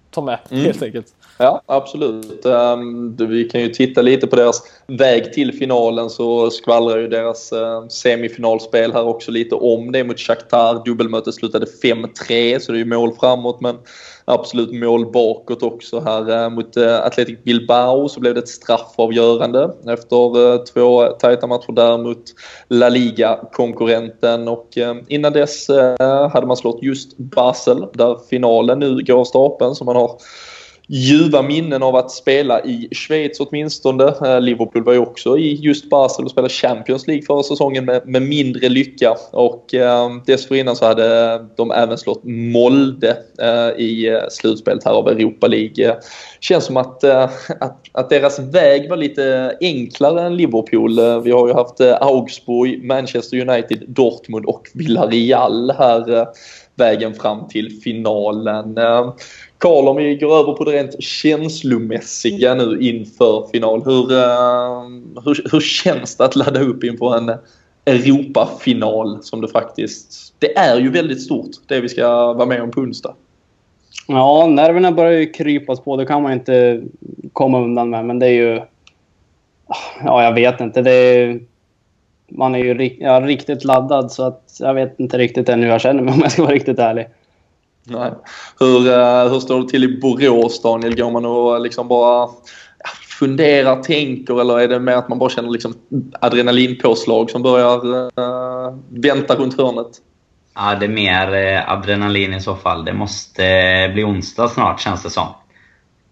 ta med mm. helt enkelt. Ja, absolut. Ehm, vi kan ju titta lite på deras väg till finalen så skvallrar ju deras ehm, semifinalspel här också lite om det mot Shakhtar. Dubbelmötet slutade 5-3 så det är ju mål framåt men absolut mål bakåt också här. Ehm, mot eh, Athletic Bilbao så blev det ett straffavgörande efter eh, två tajta matcher där mot La Liga-konkurrenten och innan dess eh, hade man slått just Basel där finalen nu går av stapeln så man har ljuva minnen av att spela i Schweiz åtminstone. Eh, Liverpool var ju också i just Basel och spelade Champions League förra säsongen med, med mindre lycka. Och eh, dessförinnan så hade de även slått Molde eh, i eh, slutspelet här av Europa League. Känns som att, eh, att, att, deras väg var lite enklare än Liverpool. Eh, vi har ju haft Augsburg, Manchester United, Dortmund och Villarreal här vägen fram till finalen. Karl, om vi går över på det rent känslomässiga nu inför final. Hur, eh, hur, hur känns det att ladda upp inför en Europafinal som det faktiskt... Det är ju väldigt stort, det vi ska vara med om på onsdag. Ja, nerverna börjar ju krypas på. Det kan man inte komma undan med. Men det är ju... Ja, jag vet inte. Det är, man är ju ja, riktigt laddad så att jag vet inte riktigt än hur jag känner mig om jag ska vara riktigt ärlig. Nej. Hur, uh, hur står det till i Borås, Daniel? Går man och liksom bara funderar, tänker eller är det mer att man bara känner liksom adrenalinpåslag som börjar uh, vänta runt hörnet? Ja, det är mer eh, adrenalin i så fall. Det måste eh, bli onsdag snart känns det som.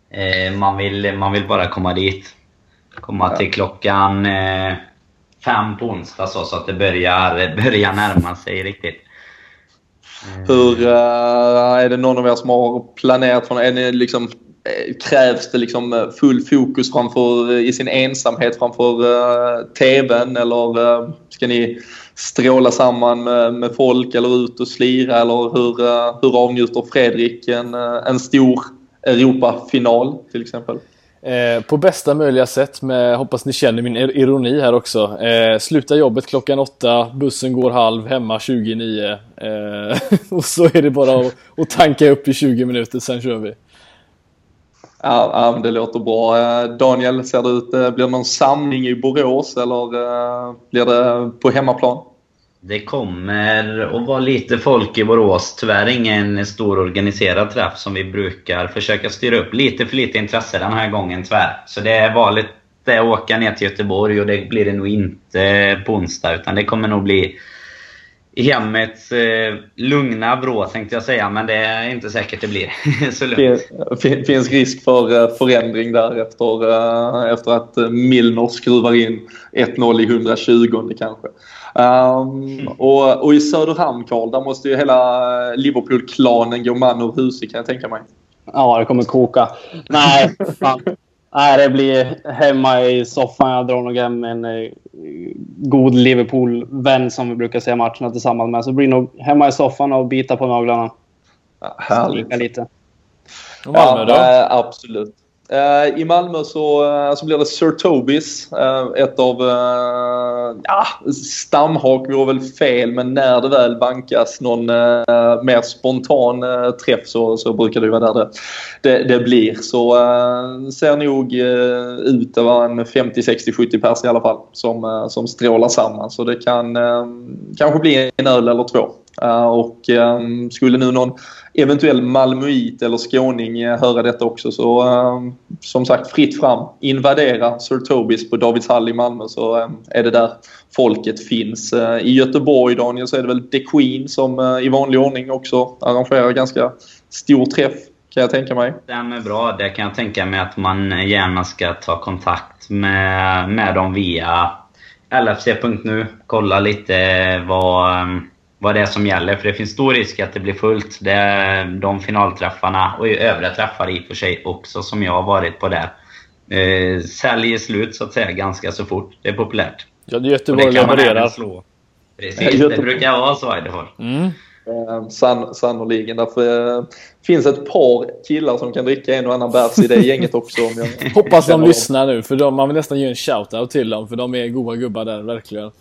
Eh, man, vill, man vill bara komma dit. Komma ja. till klockan eh, fem på onsdag så, så att det börjar, börjar närma sig riktigt. Hur, uh, är det någon av er som har planerat för är ni liksom, eh, Krävs det liksom full fokus framför, i sin ensamhet framför uh, TVn eller uh, ska ni stråla samman med, med folk eller ut och slira eller hur, hur avnjuter Fredrik en, en stor Europafinal till exempel? Eh, på bästa möjliga sätt, med, hoppas ni känner min ironi här också. Eh, sluta jobbet klockan åtta, bussen går halv, hemma 29. Eh, och så är det bara att, att tanka upp i 20 minuter, sen kör vi. Ja, ja det låter bra. Eh, Daniel, ser det ut, eh, blir det någon samling i Borås eller eh, blir det på hemmaplan? Det kommer att vara lite folk i Borås. Tyvärr ingen stor organiserad träff som vi brukar försöka styra upp. Lite för lite intresse den här gången tyvärr. Så det är valet att åka ner till Göteborg och det blir det nog inte på onsdag. Utan det kommer nog bli hemmets eh, lugna vrå tänkte jag säga, men det är inte säkert det blir så lugnt. Fin, finns risk för eh, förändring där efter, eh, efter att Milner skruvar in 1-0 i 120 kanske. Um, mm. och, och, i Söderhamn, Karl, där måste ju hela Liverpool-klanen gå man ur hus kan jag tänka mig. Ja, det kommer koka. Nej, fan. Nej, det blir hemma i soffan. Jag drar nog hem en eh, god Liverpool-vän som vi brukar se matcherna tillsammans med. Så det blir nog hemma i soffan och bita på naglarna. Ja, härligt. lite. Och Malmö då? Ja, absolut. Uh, I Malmö så, uh, så blir det Sir Tobis. Uh, ett av, ja, stamhak vore väl fel men när det väl bankas någon mer spontan träff så, så brukar det vara där det, det, det blir. Så ser nog ut att vara en 50, 60, 70 pers i alla fall som, som strålar samman. Så det kan kanske bli en öl eller två. och skulle nu någon eventuell malmöit eller skåning eh, höra detta också. Så eh, som sagt, fritt fram. Invadera Sir Tobis på Davidshall i Malmö så eh, är det där folket finns. Eh, I Göteborg, Daniel, så är det väl The Queen som eh, i vanlig ordning också arrangerar ganska stor träff kan jag tänka mig. Stämmer bra. Det kan jag tänka mig att man gärna ska ta kontakt med, med dem via LFC.nu. Kolla lite vad ehm, vad det är som gäller. För det finns stor risk att det blir fullt. Det är de finalträffarna och övriga träffar i och för sig också som jag har varit på där. Eh, säljer slut så att säga ganska så fort. Det är populärt. Ja, Göteborg levererar. Precis, det brukar vara så i. Mm. Eh, san, sannoliken. Därför eh, finns ett par killar som kan dricka en och annan bärs i det gänget också. Om jag Hoppas de lyssnar nu, för de, man vill nästan ge en shout-out till dem, för de är goa gubbar där, verkligen.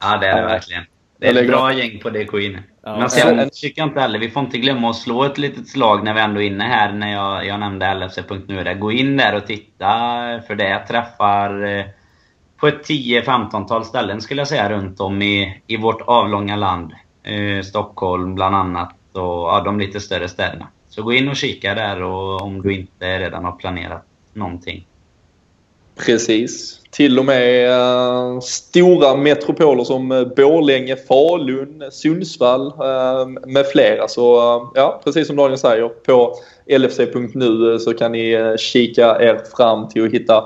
Ja, det är det verkligen. Det är ett bra gäng på det Queen. Ja, Men sen tycker jag inte heller, vi får inte glömma att slå ett litet slag när vi ändå är inne här, när jag, jag nämnde LFC.nu. Gå in där och titta, för det träffar eh, på ett 10-15-tal ställen skulle jag säga runt om i, i vårt avlånga land. Eh, Stockholm bland annat och ja, de lite större städerna. Så gå in och kika där och, om du inte redan har planerat någonting. Precis. Till och med eh, stora metropoler som eh, Borlänge, Falun, Sundsvall eh, med flera. Så ja, precis som Daniel säger, på lfc.nu så kan ni kika er fram till att hitta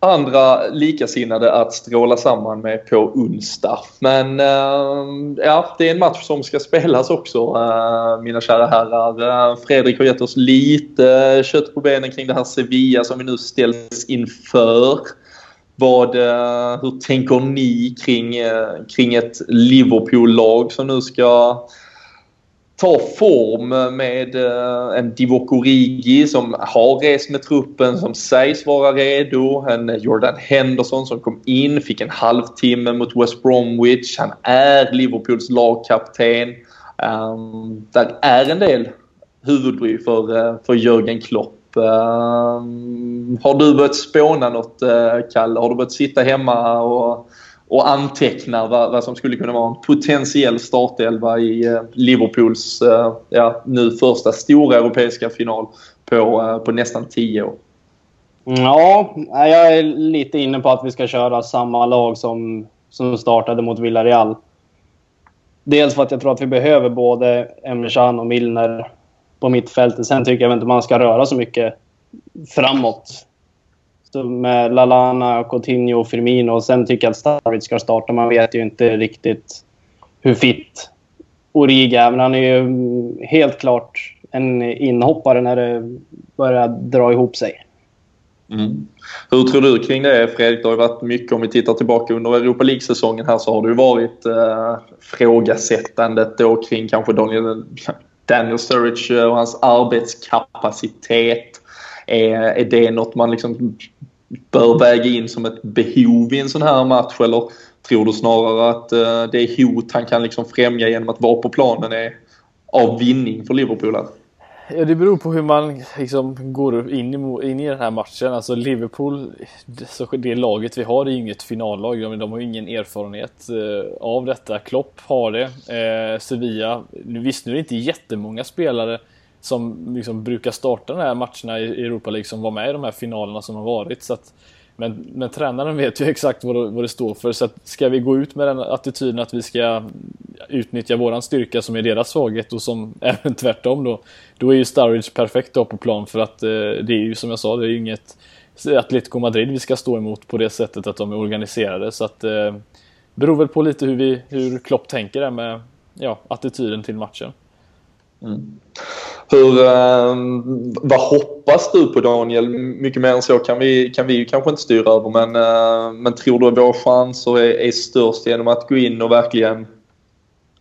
andra likasinnade att stråla samman med på onsdag. Men eh, ja, det är en match som ska spelas också eh, mina kära herrar. Eh, Fredrik har gett oss lite kött på benen kring det här Sevilla som vi nu ställs inför. Vad, hur tänker ni kring, kring ett Liverpool-lag som nu ska ta form med eh, en Divock Origi som har rest med truppen, som sägs vara redo. En Jordan Henderson som kom in, fick en halvtimme mot West Bromwich. Han är Liverpools lagkapten. Um, där är en del huvudbry för, eh, för Jörgen Klopp. Um, har du börjat spåna något, eh, Kalle? Har du börjat sitta hemma och och antecknar vad, vad, som skulle kunna vara en potentiell startelva i eh, Liverpools eh, ja, nu första stora europeiska final på, eh, på nästan tio år. Ja, jag är lite inne på att vi ska köra samma lag som, som startade mot Villarreal. Dels för att jag tror att vi behöver både Emre och Milner på mittfältet. Sen tycker jag inte man ska röra så mycket framåt med Lalana, Coutinho och Firmino. Och sen tycker jag att Starwich ska starta. Man vet ju inte riktigt hur fit Origa är. Men han är ju helt klart en inhoppare när det börjar dra ihop sig. Mm. Hur tror du kring det Fredrik? Det har ju varit mycket om vi tittar tillbaka under Europa League-säsongen här så har det ju varit eh, frågasättandet då kring kanske Daniel, Daniel Sturridge och hans arbetskapacitet. Är, är det något man liksom bör väga in som ett behov i en sån här match eller tror du snarare att eh, det hot han kan liksom främja genom att vara på planen är av vinning för Liverpool? Här? Ja, det beror på hur man liksom går in i, in i den här matchen. Alltså Liverpool, det laget vi har är ju inget finallag. De, de har ju ingen erfarenhet eh, av detta. Klopp har det. Eh, Sevilla, visst nu är det inte jättemånga spelare som liksom brukar starta de här matcherna i Europa League som var med i de här finalerna som har varit. Så att, men, men tränaren vet ju exakt vad det, vad det står för. Så att ska vi gå ut med den attityden att vi ska utnyttja våran styrka som är deras svaghet och som även tvärtom då. Då är ju Sturridge perfekt då på plan för att eh, det är ju som jag sa, det är ju inget Atletico Madrid vi ska stå emot på det sättet att de är organiserade. Så att eh, beror väl på lite hur, vi, hur Klopp tänker där med ja, attityden till matchen. Mm. Hur, eh, vad hoppas du på Daniel? Mycket mer än så kan vi, kan vi ju kanske inte styra över men, eh, men tror du att våra chanser är, är störst genom att gå in och verkligen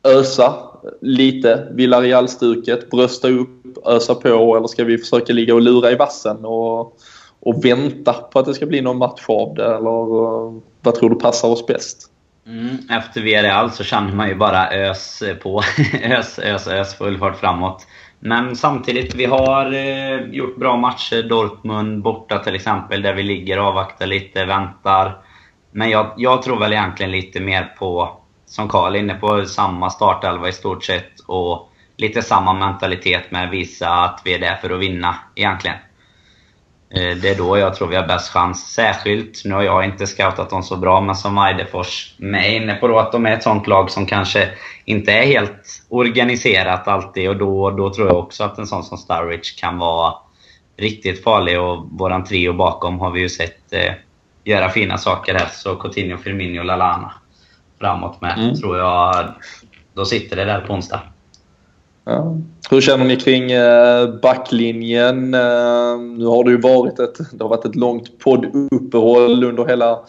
ösa lite Villarreal-stuket, brösta upp, ösa på eller ska vi försöka ligga och lura i vassen och, och vänta på att det ska bli någon match av det eller eh, vad tror du passar oss bäst? Mm, efter VRL så känner man ju bara ös på. ös, ös, ös, full fart framåt. Men samtidigt, vi har eh, gjort bra matcher. Dortmund borta till exempel, där vi ligger och avvaktar lite, väntar. Men jag, jag tror väl egentligen lite mer på, som Karl är inne på, samma startelva i stort sett. Och lite samma mentalitet med att visa att vi är där för att vinna egentligen. Eh, det är då jag tror vi har bäst chans. Särskilt, nu har jag inte scoutat dem så bra, men som Eidefors med inne på då att de är ett sånt lag som kanske inte är helt organiserat alltid. Och då, då tror jag också att en sån som Starwich kan vara riktigt farlig. Och våran trio bakom har vi ju sett eh, göra fina saker här. Så Coutinho, Firmino och Lalana framåt med, mm. tror jag. Då sitter det där på onsdag. Ja. Hur känner ni kring eh, backlinjen? Eh, nu har det ju varit ett, det har varit ett långt podduppehåll under hela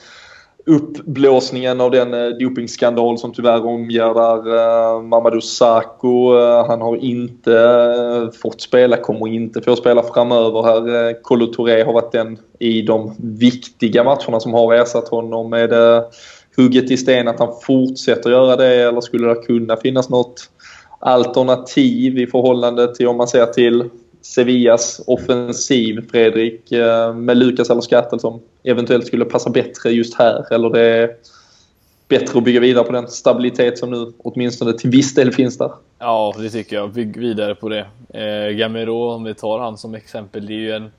uppblåsningen av den eh, dopingskandal som tyvärr omgärdar Mamadou Sakho. Han har inte fått spela, kommer inte få spela framöver här. Kolo Touré har varit den i de viktiga matcherna som har ersatt honom. Är det hugget i sten att han fortsätter göra det eller skulle det kunna finnas något alternativ i förhållande till om man ser till Sevillas offensiv, Fredrik, eh, med Lukas eller Skattel som eventuellt skulle passa bättre just här? Eller det är bättre att bygga vidare på den stabilitet som nu åtminstone till viss del finns där? Ja, det tycker jag. Bygg vidare på det. Eh, Gamero, om vi tar han som exempel, det är ju en,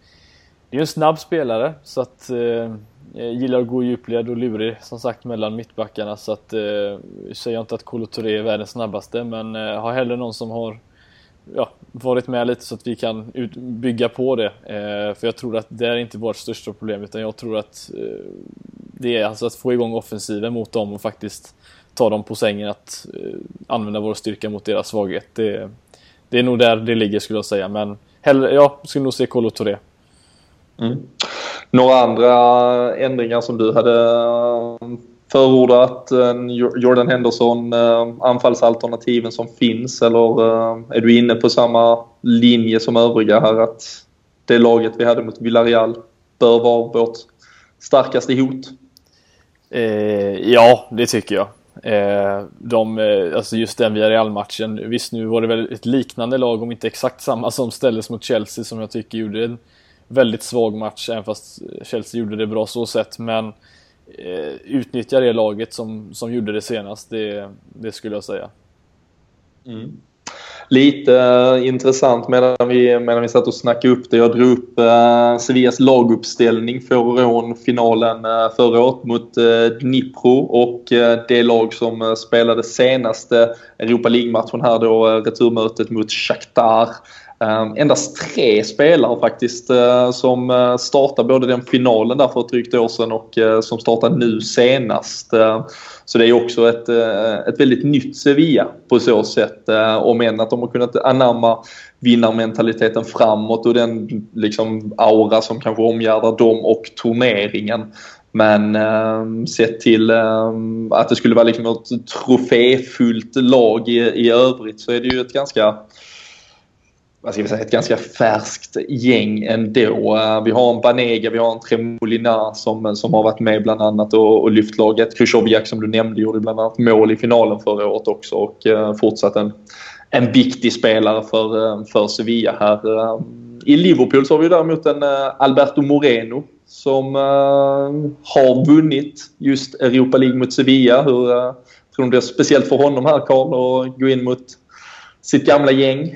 det är en snabb spelare. Så att Eh, Eh, gillar att gå djupled och lurig som sagt mellan mittbackarna så att eh, säger jag inte att Kolo Touré är världens snabbaste men eh, har hellre någon som har ja, varit med lite så att vi kan ut, bygga på det. Eh, för jag tror att det är inte vårt största problem utan jag tror att eh, det är alltså att få igång offensiven mot dem och faktiskt ta dem på sängen att eh, använda vår styrka mot deras svaghet. Det, det är nog där det ligger skulle jag säga men hellre, ja, skulle nog se Kolo Touré. Mm. Några andra ändringar som du hade eh, förordat? Eh, Jordan Henderson, eh, anfallsalternativen som finns eller är du inne på samma linje som övriga här att det laget vi hade mot Villarreal bör vara vårt starkaste hot? Eh, ja, det tycker jag. Eh, de, alltså just den Villarreal-matchen, visst nu var det väl ett liknande lag, om inte exakt samma som ställdes mot Chelsea som jag tycker gjorde en väldigt svag match, även fast Chelsea gjorde det bra så sett. Men eh, utnyttja det laget som, som gjorde det senast, det, det skulle jag säga. Mm. Lite uh, intressant medan vi, medan vi satt och snackade upp det. Jag drog upp uh, Sevillas laguppställning för finalen uh, eh, förra året mot uh, Dnipro och det lag som spelade senaste Europa League-matchen här då, returmötet mot Shakhtar Ehm, endast tre spelare faktiskt eh, som eh, startade både den finalen där för ett drygt år sedan och eh, som startar nu senast. Ehm, så det är också ett, ett väldigt nytt Sevilla på så sätt. om än att de har kunnat anamma vinnarmentaliteten framåt och den liksom aura som kanske omgärdar dem och turneringen. Men eh, sett till eh, att det skulle vara liksom ett troféfullt lag i, i övrigt så är det ju ett ganska vad ska vi säga, ett ganska färskt gäng ändå. Vi har en Banega, vi har en Tremolina som, som har varit med bland annat och, och lyft laget. Krychowiak som du nämnde gjorde bland annat mål i finalen förra året också och eh, fortsatt en, en viktig spelare för, eh, för Sevilla här. Eh, I Liverpool så har vi däremot en Alberto Moreno som har vunnit just Europa League mot Sevilla. Hur tror du det är speciellt för honom här Karl att gå in mot sitt gamla gäng?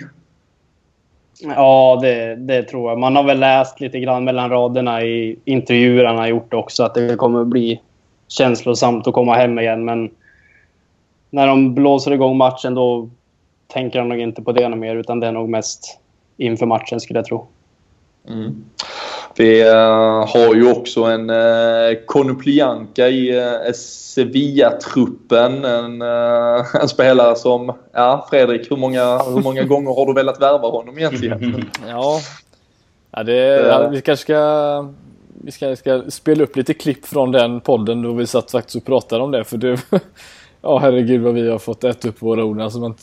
Ja, det, det, tror jag. Man har väl läst lite grann mellan raderna i intervjuer han har gjort också att det kommer bli känslosamt att komma hem igen. Men när de blåser igång matchen då tänker han nog inte på det något mer utan det är nog mest inför matchen skulle jag tro. Mm. Vi uh, har ju också en uh, Konoplyanka i uh, Sevilla-truppen. En, en, spelare som, ja Fredrik, hur många, hur många gånger har du velat värva honom egentligen? ja, ja, det, ja vi kanske ska vi ska, ska spela upp lite klipp från den podden då vi satt faktiskt och pratade om det. För det, Ja herregud vad vi har fått äta upp våra ord. Alltså, man,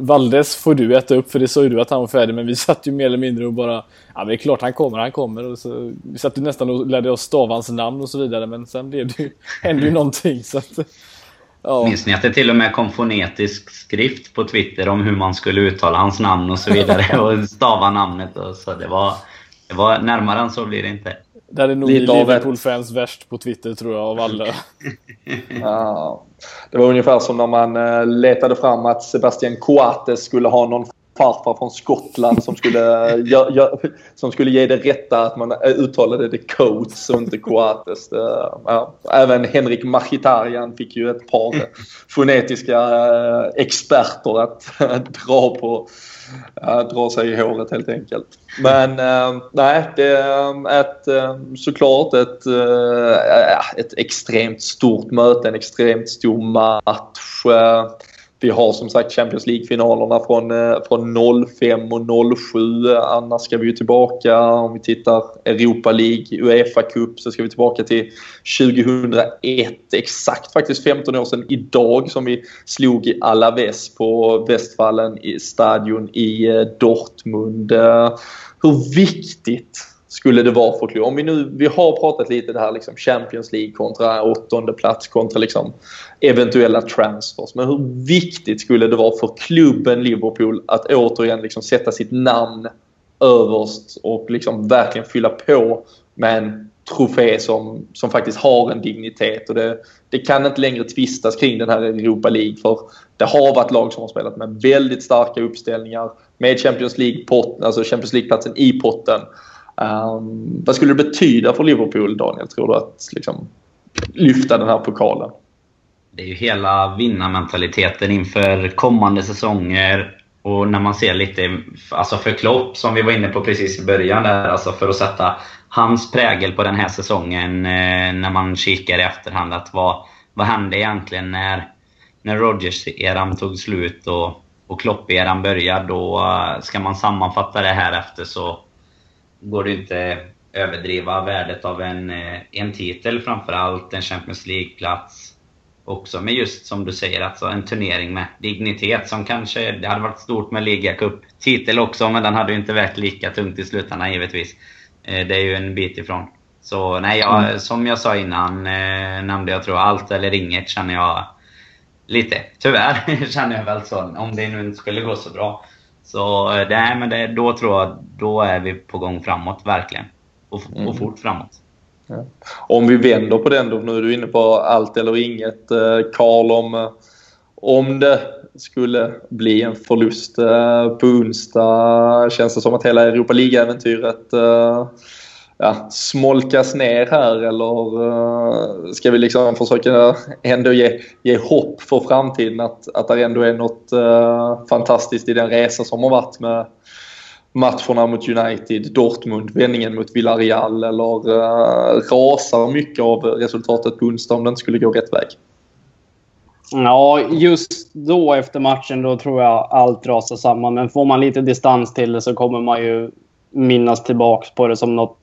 Valdes får du äta upp för det sa ju du att han var färdig men vi satt ju mer eller mindre och bara Ja det är klart han kommer, han kommer. Och så, vi satt ju nästan och lärde oss stava hans namn och så vidare men sen blev det ju, hände ju någonting. Så att, ja. Minns ni att det till och med kom fonetisk skrift på Twitter om hur man skulle uttala hans namn och så vidare och stava namnet och så det var, det var närmare än så blir det inte. Där är nog Liverpool-fans värst på Twitter tror jag av alla. ja. Det var ungefär som när man eh, letade fram att Sebastian Coates skulle ha någon farfar från Skottland som skulle, gör, gör, som skulle ge det rätta att man uttalade det Coates och inte Coates. Det, ja. Även Henrik Machitarian fick ju ett par fonetiska eh, experter att dra på att dra sig i håret helt enkelt. Men äh, nej, det är ett, eh, såklart ett, äh, ett extremt stort möte, en extremt stor match. Vi har som sagt Champions League-finalerna från, eh, från 05 och 07. Annars ska vi ju tillbaka, om vi tittar Europa League, Uefa Cup, så ska vi tillbaka till 2001. Exakt faktiskt 15 år sedan idag som vi slog i Alaves på Westfallen i stadion i eh, Dortmund. Eh, hur viktigt skulle det vara för klubb. Om vi nu, vi har pratat lite det här liksom Champions League kontra åttonde plats kontra liksom eventuella transfers. Men hur viktigt skulle det vara för klubben Liverpool att återigen liksom sätta sitt namn överst och liksom verkligen fylla på med en trofé som, som faktiskt har en dignitet. Och det, det kan inte längre tvistas kring den här Europa League för det har varit lag som har spelat med väldigt starka uppställningar med Champions League-platsen alltså Champions League i potten. Um, vad skulle det betyda för Liverpool, Daniel, tror du, att liksom, lyfta den här pokalen? Det är ju hela vinnarmentaliteten inför kommande säsonger. Och när man ser lite, alltså för Klopp som vi var inne på precis i början där, alltså för att sätta hans prägel på den här säsongen eh, när man kikar i efterhand. Att vad, vad hände egentligen när, när Rodgers-eran tog slut och, och Klopp-eran började? Då eh, ska man sammanfatta det här efter så går det inte överdriva värdet av en, eh, en titel framförallt, en Champions League-plats också. Men just som du säger, alltså en turnering med dignitet som kanske, det hade varit stort med ligacup-titel också, men den hade ju inte vägt lika tungt i slutändan givetvis. Eh, det är ju en bit ifrån. Så nej, jag, mm. som jag sa innan, eh, nämnde jag tror allt eller inget känner jag lite. Tyvärr känner jag väl så, om det nu inte skulle gå så bra. Så eh, nej, men det, då tror jag då är vi på gång framåt, verkligen. Och, mm. och fort framåt. Ja. Om vi vänder på den då, nu är du inne på allt eller inget. Eh, Karl, om, eh, om det skulle bli en förlust på onsdag, känns det som att hela Europa League-äventyret ja, smolkas ner här eller uh, ska vi liksom försöka ändå ge, ge hopp för framtiden att, att det ändå är något uh, fantastiskt i den resa som har varit med, matcherna mot United, Dortmund, vändningen mot Villarreal eller uh, rasar mycket av resultatet på onsdag om det inte skulle gå rätt väg? Ja, just då efter matchen då tror jag allt rasar samman. Men får man lite distans till det så kommer man ju minnas tillbaks på det som något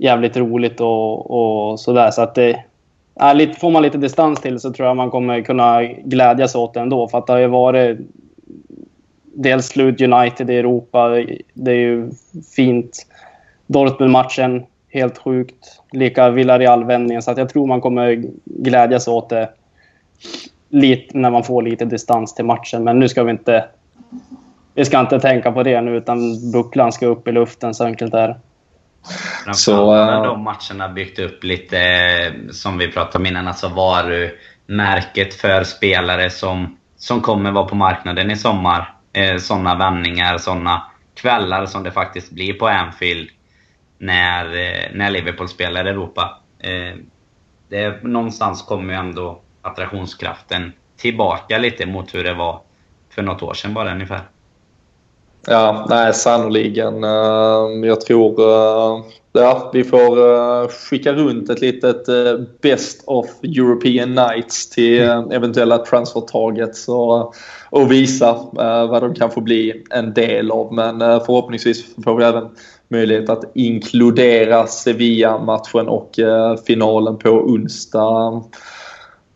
jävligt roligt och, och sådär. Så att det, ja, lite, får man lite distans till det så tror jag man kommer kunna glädjas åt det ändå. För att det har ju varit dels slut United i Europa. Det är ju fint. Dortmund-matchen, helt sjukt. Lika Villarreal-vändningen. Så att jag tror man kommer glädjas åt det lite, när man får lite distans till matchen. Men nu ska vi inte... Vi ska inte tänka på det nu, utan bucklan ska upp i luften. Så enkelt är det. Så, uh... de matcherna byggt upp lite, som vi pratade om innan, alltså varumärket för spelare som, som kommer vara på marknaden i sommar. Eh, sådana vändningar, sådana kvällar som det faktiskt blir på Anfield när, eh, när Liverpool spelar i Europa. Eh, det, någonstans kommer ju ändå attraktionskraften tillbaka lite mot hur det var för något år sedan bara ungefär. Ja, nej sannoliken. Ehm, jag tror uh, ja, vi får uh, skicka runt ett litet uh, Best of European Nights till eventuella transfertargets och, och visa vad de kan få bli en del av. Men förhoppningsvis får vi även möjlighet att inkludera Sevilla-matchen och finalen på onsdag.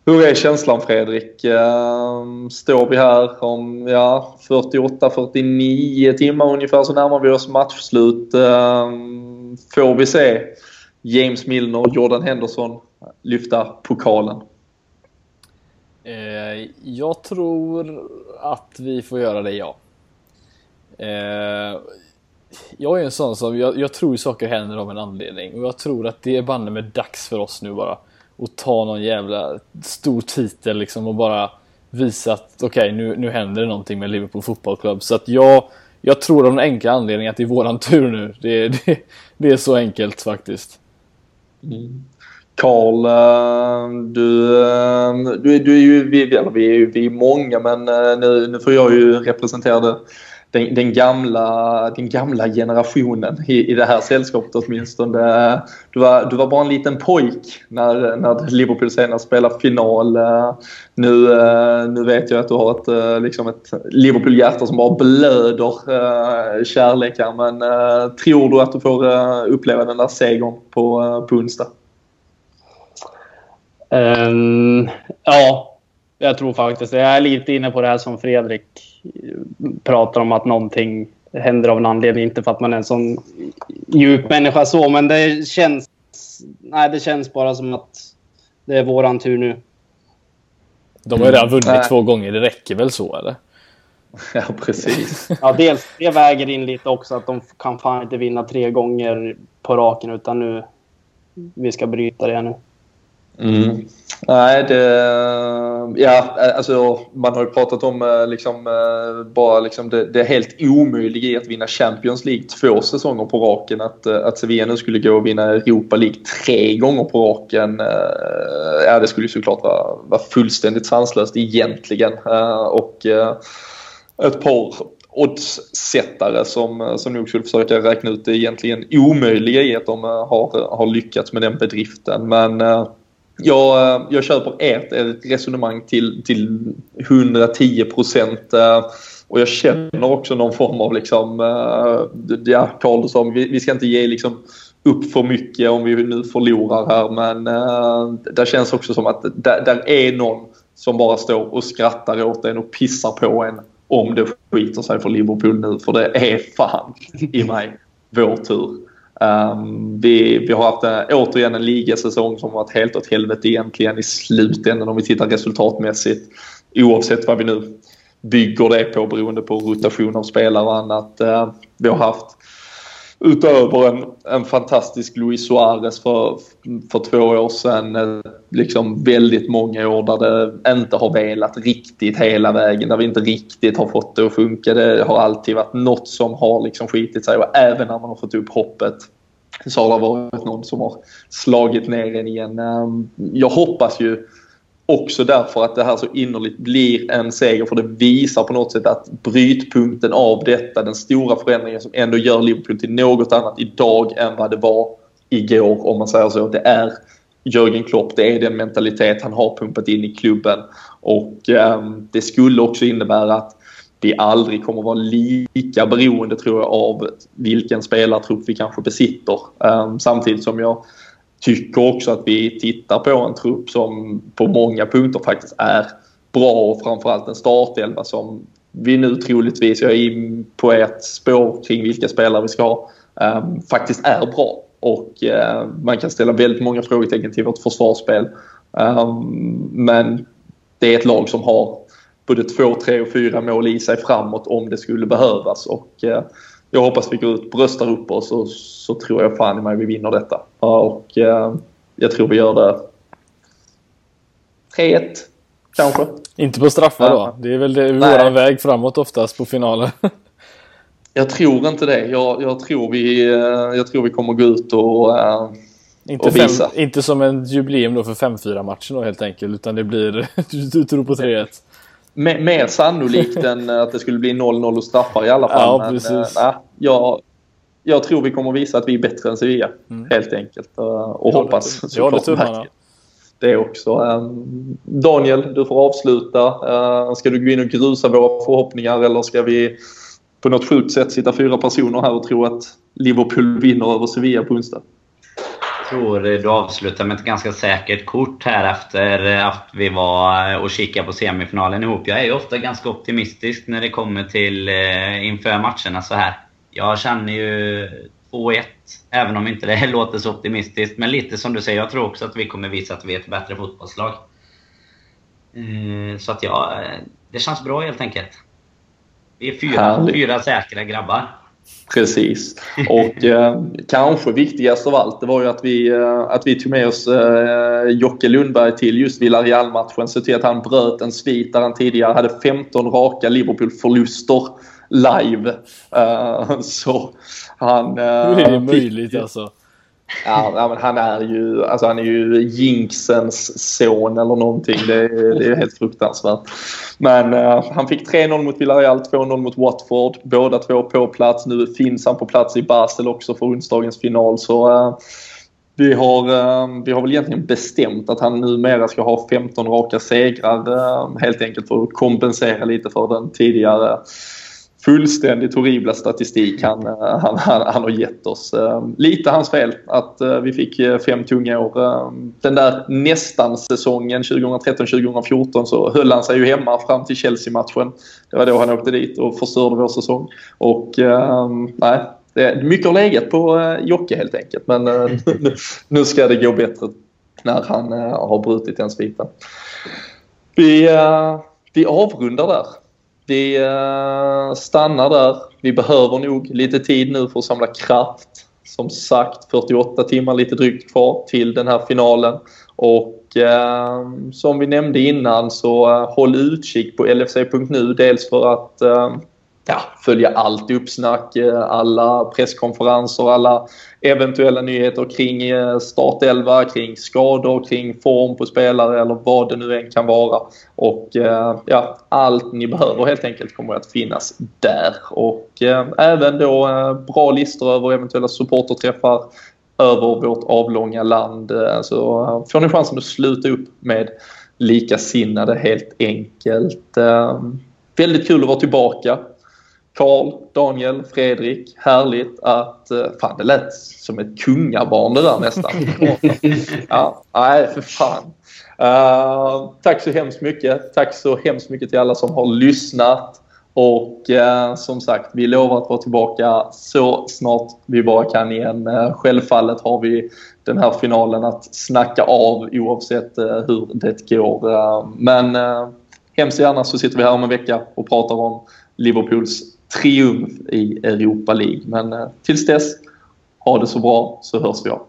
Hur är känslan Fredrik? Ehm, står vi här om ja, 48-49 timmar ungefär så närmar vi oss matchslut. Ehm, får vi se James Milner och Jordan Henderson lyfta pokalen? Eh, jag tror att vi får göra det, ja. Eh, jag är en sån som, jag, jag tror saker händer av en anledning och jag tror att det är banne med dags för oss nu bara och ta någon jävla stor titel liksom och bara visa att okej, okay, nu, nu händer det någonting med Liverpool fotbollsklubb. Så att jag, jag tror av den enkla anledningen att det är våran tur nu. Det, det, det är så enkelt faktiskt. Mm. Karl, mm. du, eh, du, du är ju, vi, vi är ju vi är många men eh, nu, nu får jag ju representera det den, den, gamla, den gamla generationen i, i det här sällskapet åtminstone. Du var, du var bara en liten pojk när, när Liverpool senast spelade final. Nu, nu vet jag att du har ett, liksom ett Liverpool-hjärta som bara blöder eh, kärlek här. Men eh, tror du att du får eh, uppleva den där segern på, på onsdag? Um, ja, jag tror faktiskt det. Jag är lite inne på det här som Fredrik pratar om att någonting händer av en anledning. Inte för att man är en sån djup människa så, men det känns... Nej, det känns bara som att det är våran tur nu. De har ju redan vunnit mm. två gånger. Det räcker väl så, eller? Ja, precis. ja, dels det väger in lite också att de kan fan inte vinna tre gånger på raken utan nu... Vi ska bryta det nu. Mm. Nej, det, ja, alltså, man har ju pratat om eh, liksom, eh, bara liksom det, det helt omöjliga i att vinna Champions League två säsonger på raken. Att, eh, att Sevilla nu skulle gå och vinna Europa League tre gånger på raken. Ja, det skulle ju såklart vara, vara fullständigt sanslöst egentligen. Och ett par oddssättare som, som nog skulle försöka räkna ut det egentligen omöjliga i att de har, har lyckats med den bedriften. Men jag, jag köper ert resonemang till, till 110 procent. Eh, och jag känner också någon form av liksom, eh, ja Carl sa, vi, vi ska inte ge liksom upp för mycket om vi nu förlorar här men eh, uh, det känns också som att där är någon som bara står och skrattar åt en och pissar på en om det skiter sig för Liverpool nu för det är fan i mig vår tur. Um, vi, vi har haft en, återigen en ligasäsong som varit helt åt helvete egentligen i slutändan om vi tittar resultatmässigt. Oavsett vad vi nu bygger det på beroende på rotation av spelare och annat. Uh, vi har haft utöver en, en fantastisk Luis Suarez för, för två år sedan, eh, liksom väldigt många år där det inte har velat riktigt hela vägen, där vi inte riktigt har fått det att funka. Det har alltid varit något som har liksom skitit sig och även när man har fått upp hoppet så har det varit någon som har slagit ner en igen. Ehm, jag hoppas ju också därför att det här så innerligt blir en seger för det visar på något sätt att brytpunkten av detta, den stora förändringen som ändå gör Liverpool till något annat idag än vad det var igår om man säger så. Det är Jörgen Klopp, det är den mentalitet han har pumpat in i klubben och eh, det skulle också innebära att vi aldrig kommer vara lika beroende tror jag av vilken spelartrupp vi kanske besitter. Eh, samtidigt som jag tycker också att vi tittar på en trupp som på många punkter faktiskt är bra och framförallt en startelva som vi nu troligtvis, jag är in på ett spår kring vilka spelare vi ska ha, um, faktiskt är bra. Och uh, man kan ställa väldigt många frågetecken till vårt försvarsspel. Um, men det är ett lag som har både två, tre och fyra mål i sig framåt om det skulle behövas. Och uh, jag hoppas vi går ut, bröstar upp oss och så tror jag fan i mig vi vinner detta. Och eh, jag tror vi gör det 3-1 kanske. Inte på straffar då? Det är väl det, våran väg framåt oftast på finaler. jag tror inte det. Jag, jag, tror vi, eh, jag tror vi kommer gå ut och, äh, inte, och visa. Fem, inte som en jubileum då för 5-4 matchen då helt enkelt. Utan det blir... du tror på 3-1 mer sannolikt än att det skulle bli 0-0 och straffar i alla fall. Ja. Men, äh, jag, jag tror vi kommer visa att vi är bättre än Sevilla. Mm. Helt enkelt. Och jag hoppas det, såklart det, det också. Ehm, Daniel, du får avsluta. Ehm, ska du gå in och grusa våra förhoppningar eller ska vi på något sjukt sätt sitta fyra personer här och tro att Liverpool vinner över Sevilla på onsdag? Tror du avslutar med ett ganska säkert kort här efter att vi var och kikade på semifinalen ihop. Jag är ju ofta ganska optimistisk när det kommer till eh, inför matcherna så här. Jag känner ju 2-1, även om inte det låter så optimistiskt. Men lite som du säger, jag tror också att vi kommer visa att vi är ett bättre fotbollslag. Eh, så att ja, det känns bra helt enkelt. Vi är fyra, fyra säkra grabbar. Precis. Och eh, kanske viktigast av allt det var ju att vi, eh, att vi tog med oss eh, Jocke Lundberg till just Villarreal-matchen. Så till att han bröt en svit där han tidigare hade 15 raka Liverpool-förluster live. Uh, så han... Hur är det möjligt alltså? Ja, men han är ju, alltså han är ju Jinxens son eller någonting. Det är, det är helt fruktansvärt. Men uh, han fick 3-0 mot Villarreal, 2-0 mot Watford. Båda två på plats. Nu finns han på plats i Basel också för onsdagens final. Så uh, vi, har, uh, vi har väl egentligen bestämt att han numera ska ha 15 raka segrar helt enkelt för att kompensera lite för den tidigare fullständigt horribla statistik han, eh, han, han, han har gett oss. Eh, lite hans fel att eh, vi fick fem tunga år. Den där nästan säsongen 2013-2014 så höll han sig ju hemma fram till Chelsea-matchen. Det var då han åkte dit och förstörde vår säsong. Och nej, det, mycket har legat på Jocke helt enkelt. Men nu ska det gå bättre när han har brutit den sviten. Vi, vi avrundar där. Vi eh, stannar där. Vi behöver nog lite tid nu för att samla kraft. Som sagt 48 timmar lite drygt kvar till den här finalen. Och eh, som vi nämnde innan så eh, håll utkik på LFC.nu. Dels för att eh, ja, följa allt uppsnack, eh, alla presskonferenser, alla eventuella nyheter kring eh, startelva, kring skador, kring form på spelare eller vad det nu än kan vara. Och eh, ja, allt ni behöver helt enkelt kommer att finnas där. Och eh, även då bra listor över eventuella supporterträffar över vårt avlånga land. Så får ni chansen att sluta upp med likasinnade helt enkelt. Väldigt kul att vara tillbaka. Karl, Daniel, Fredrik. Härligt att... Eh, fan, det lät som ett kungabarn det där nästan. ja, nej, för fan. Uh, tack så hemskt mycket. Tack så hemskt mycket till alla som har lyssnat. Och uh, som sagt, vi lovar att vara tillbaka så snart vi bara kan igen. Uh, självfallet har vi den här finalen att snacka av oavsett hur det går. men hemskt gärna så sitter vi här om en vecka och pratar om Liverpools triumf i Europa League. Men eh, tills dess, ha det så bra så hörs vi av.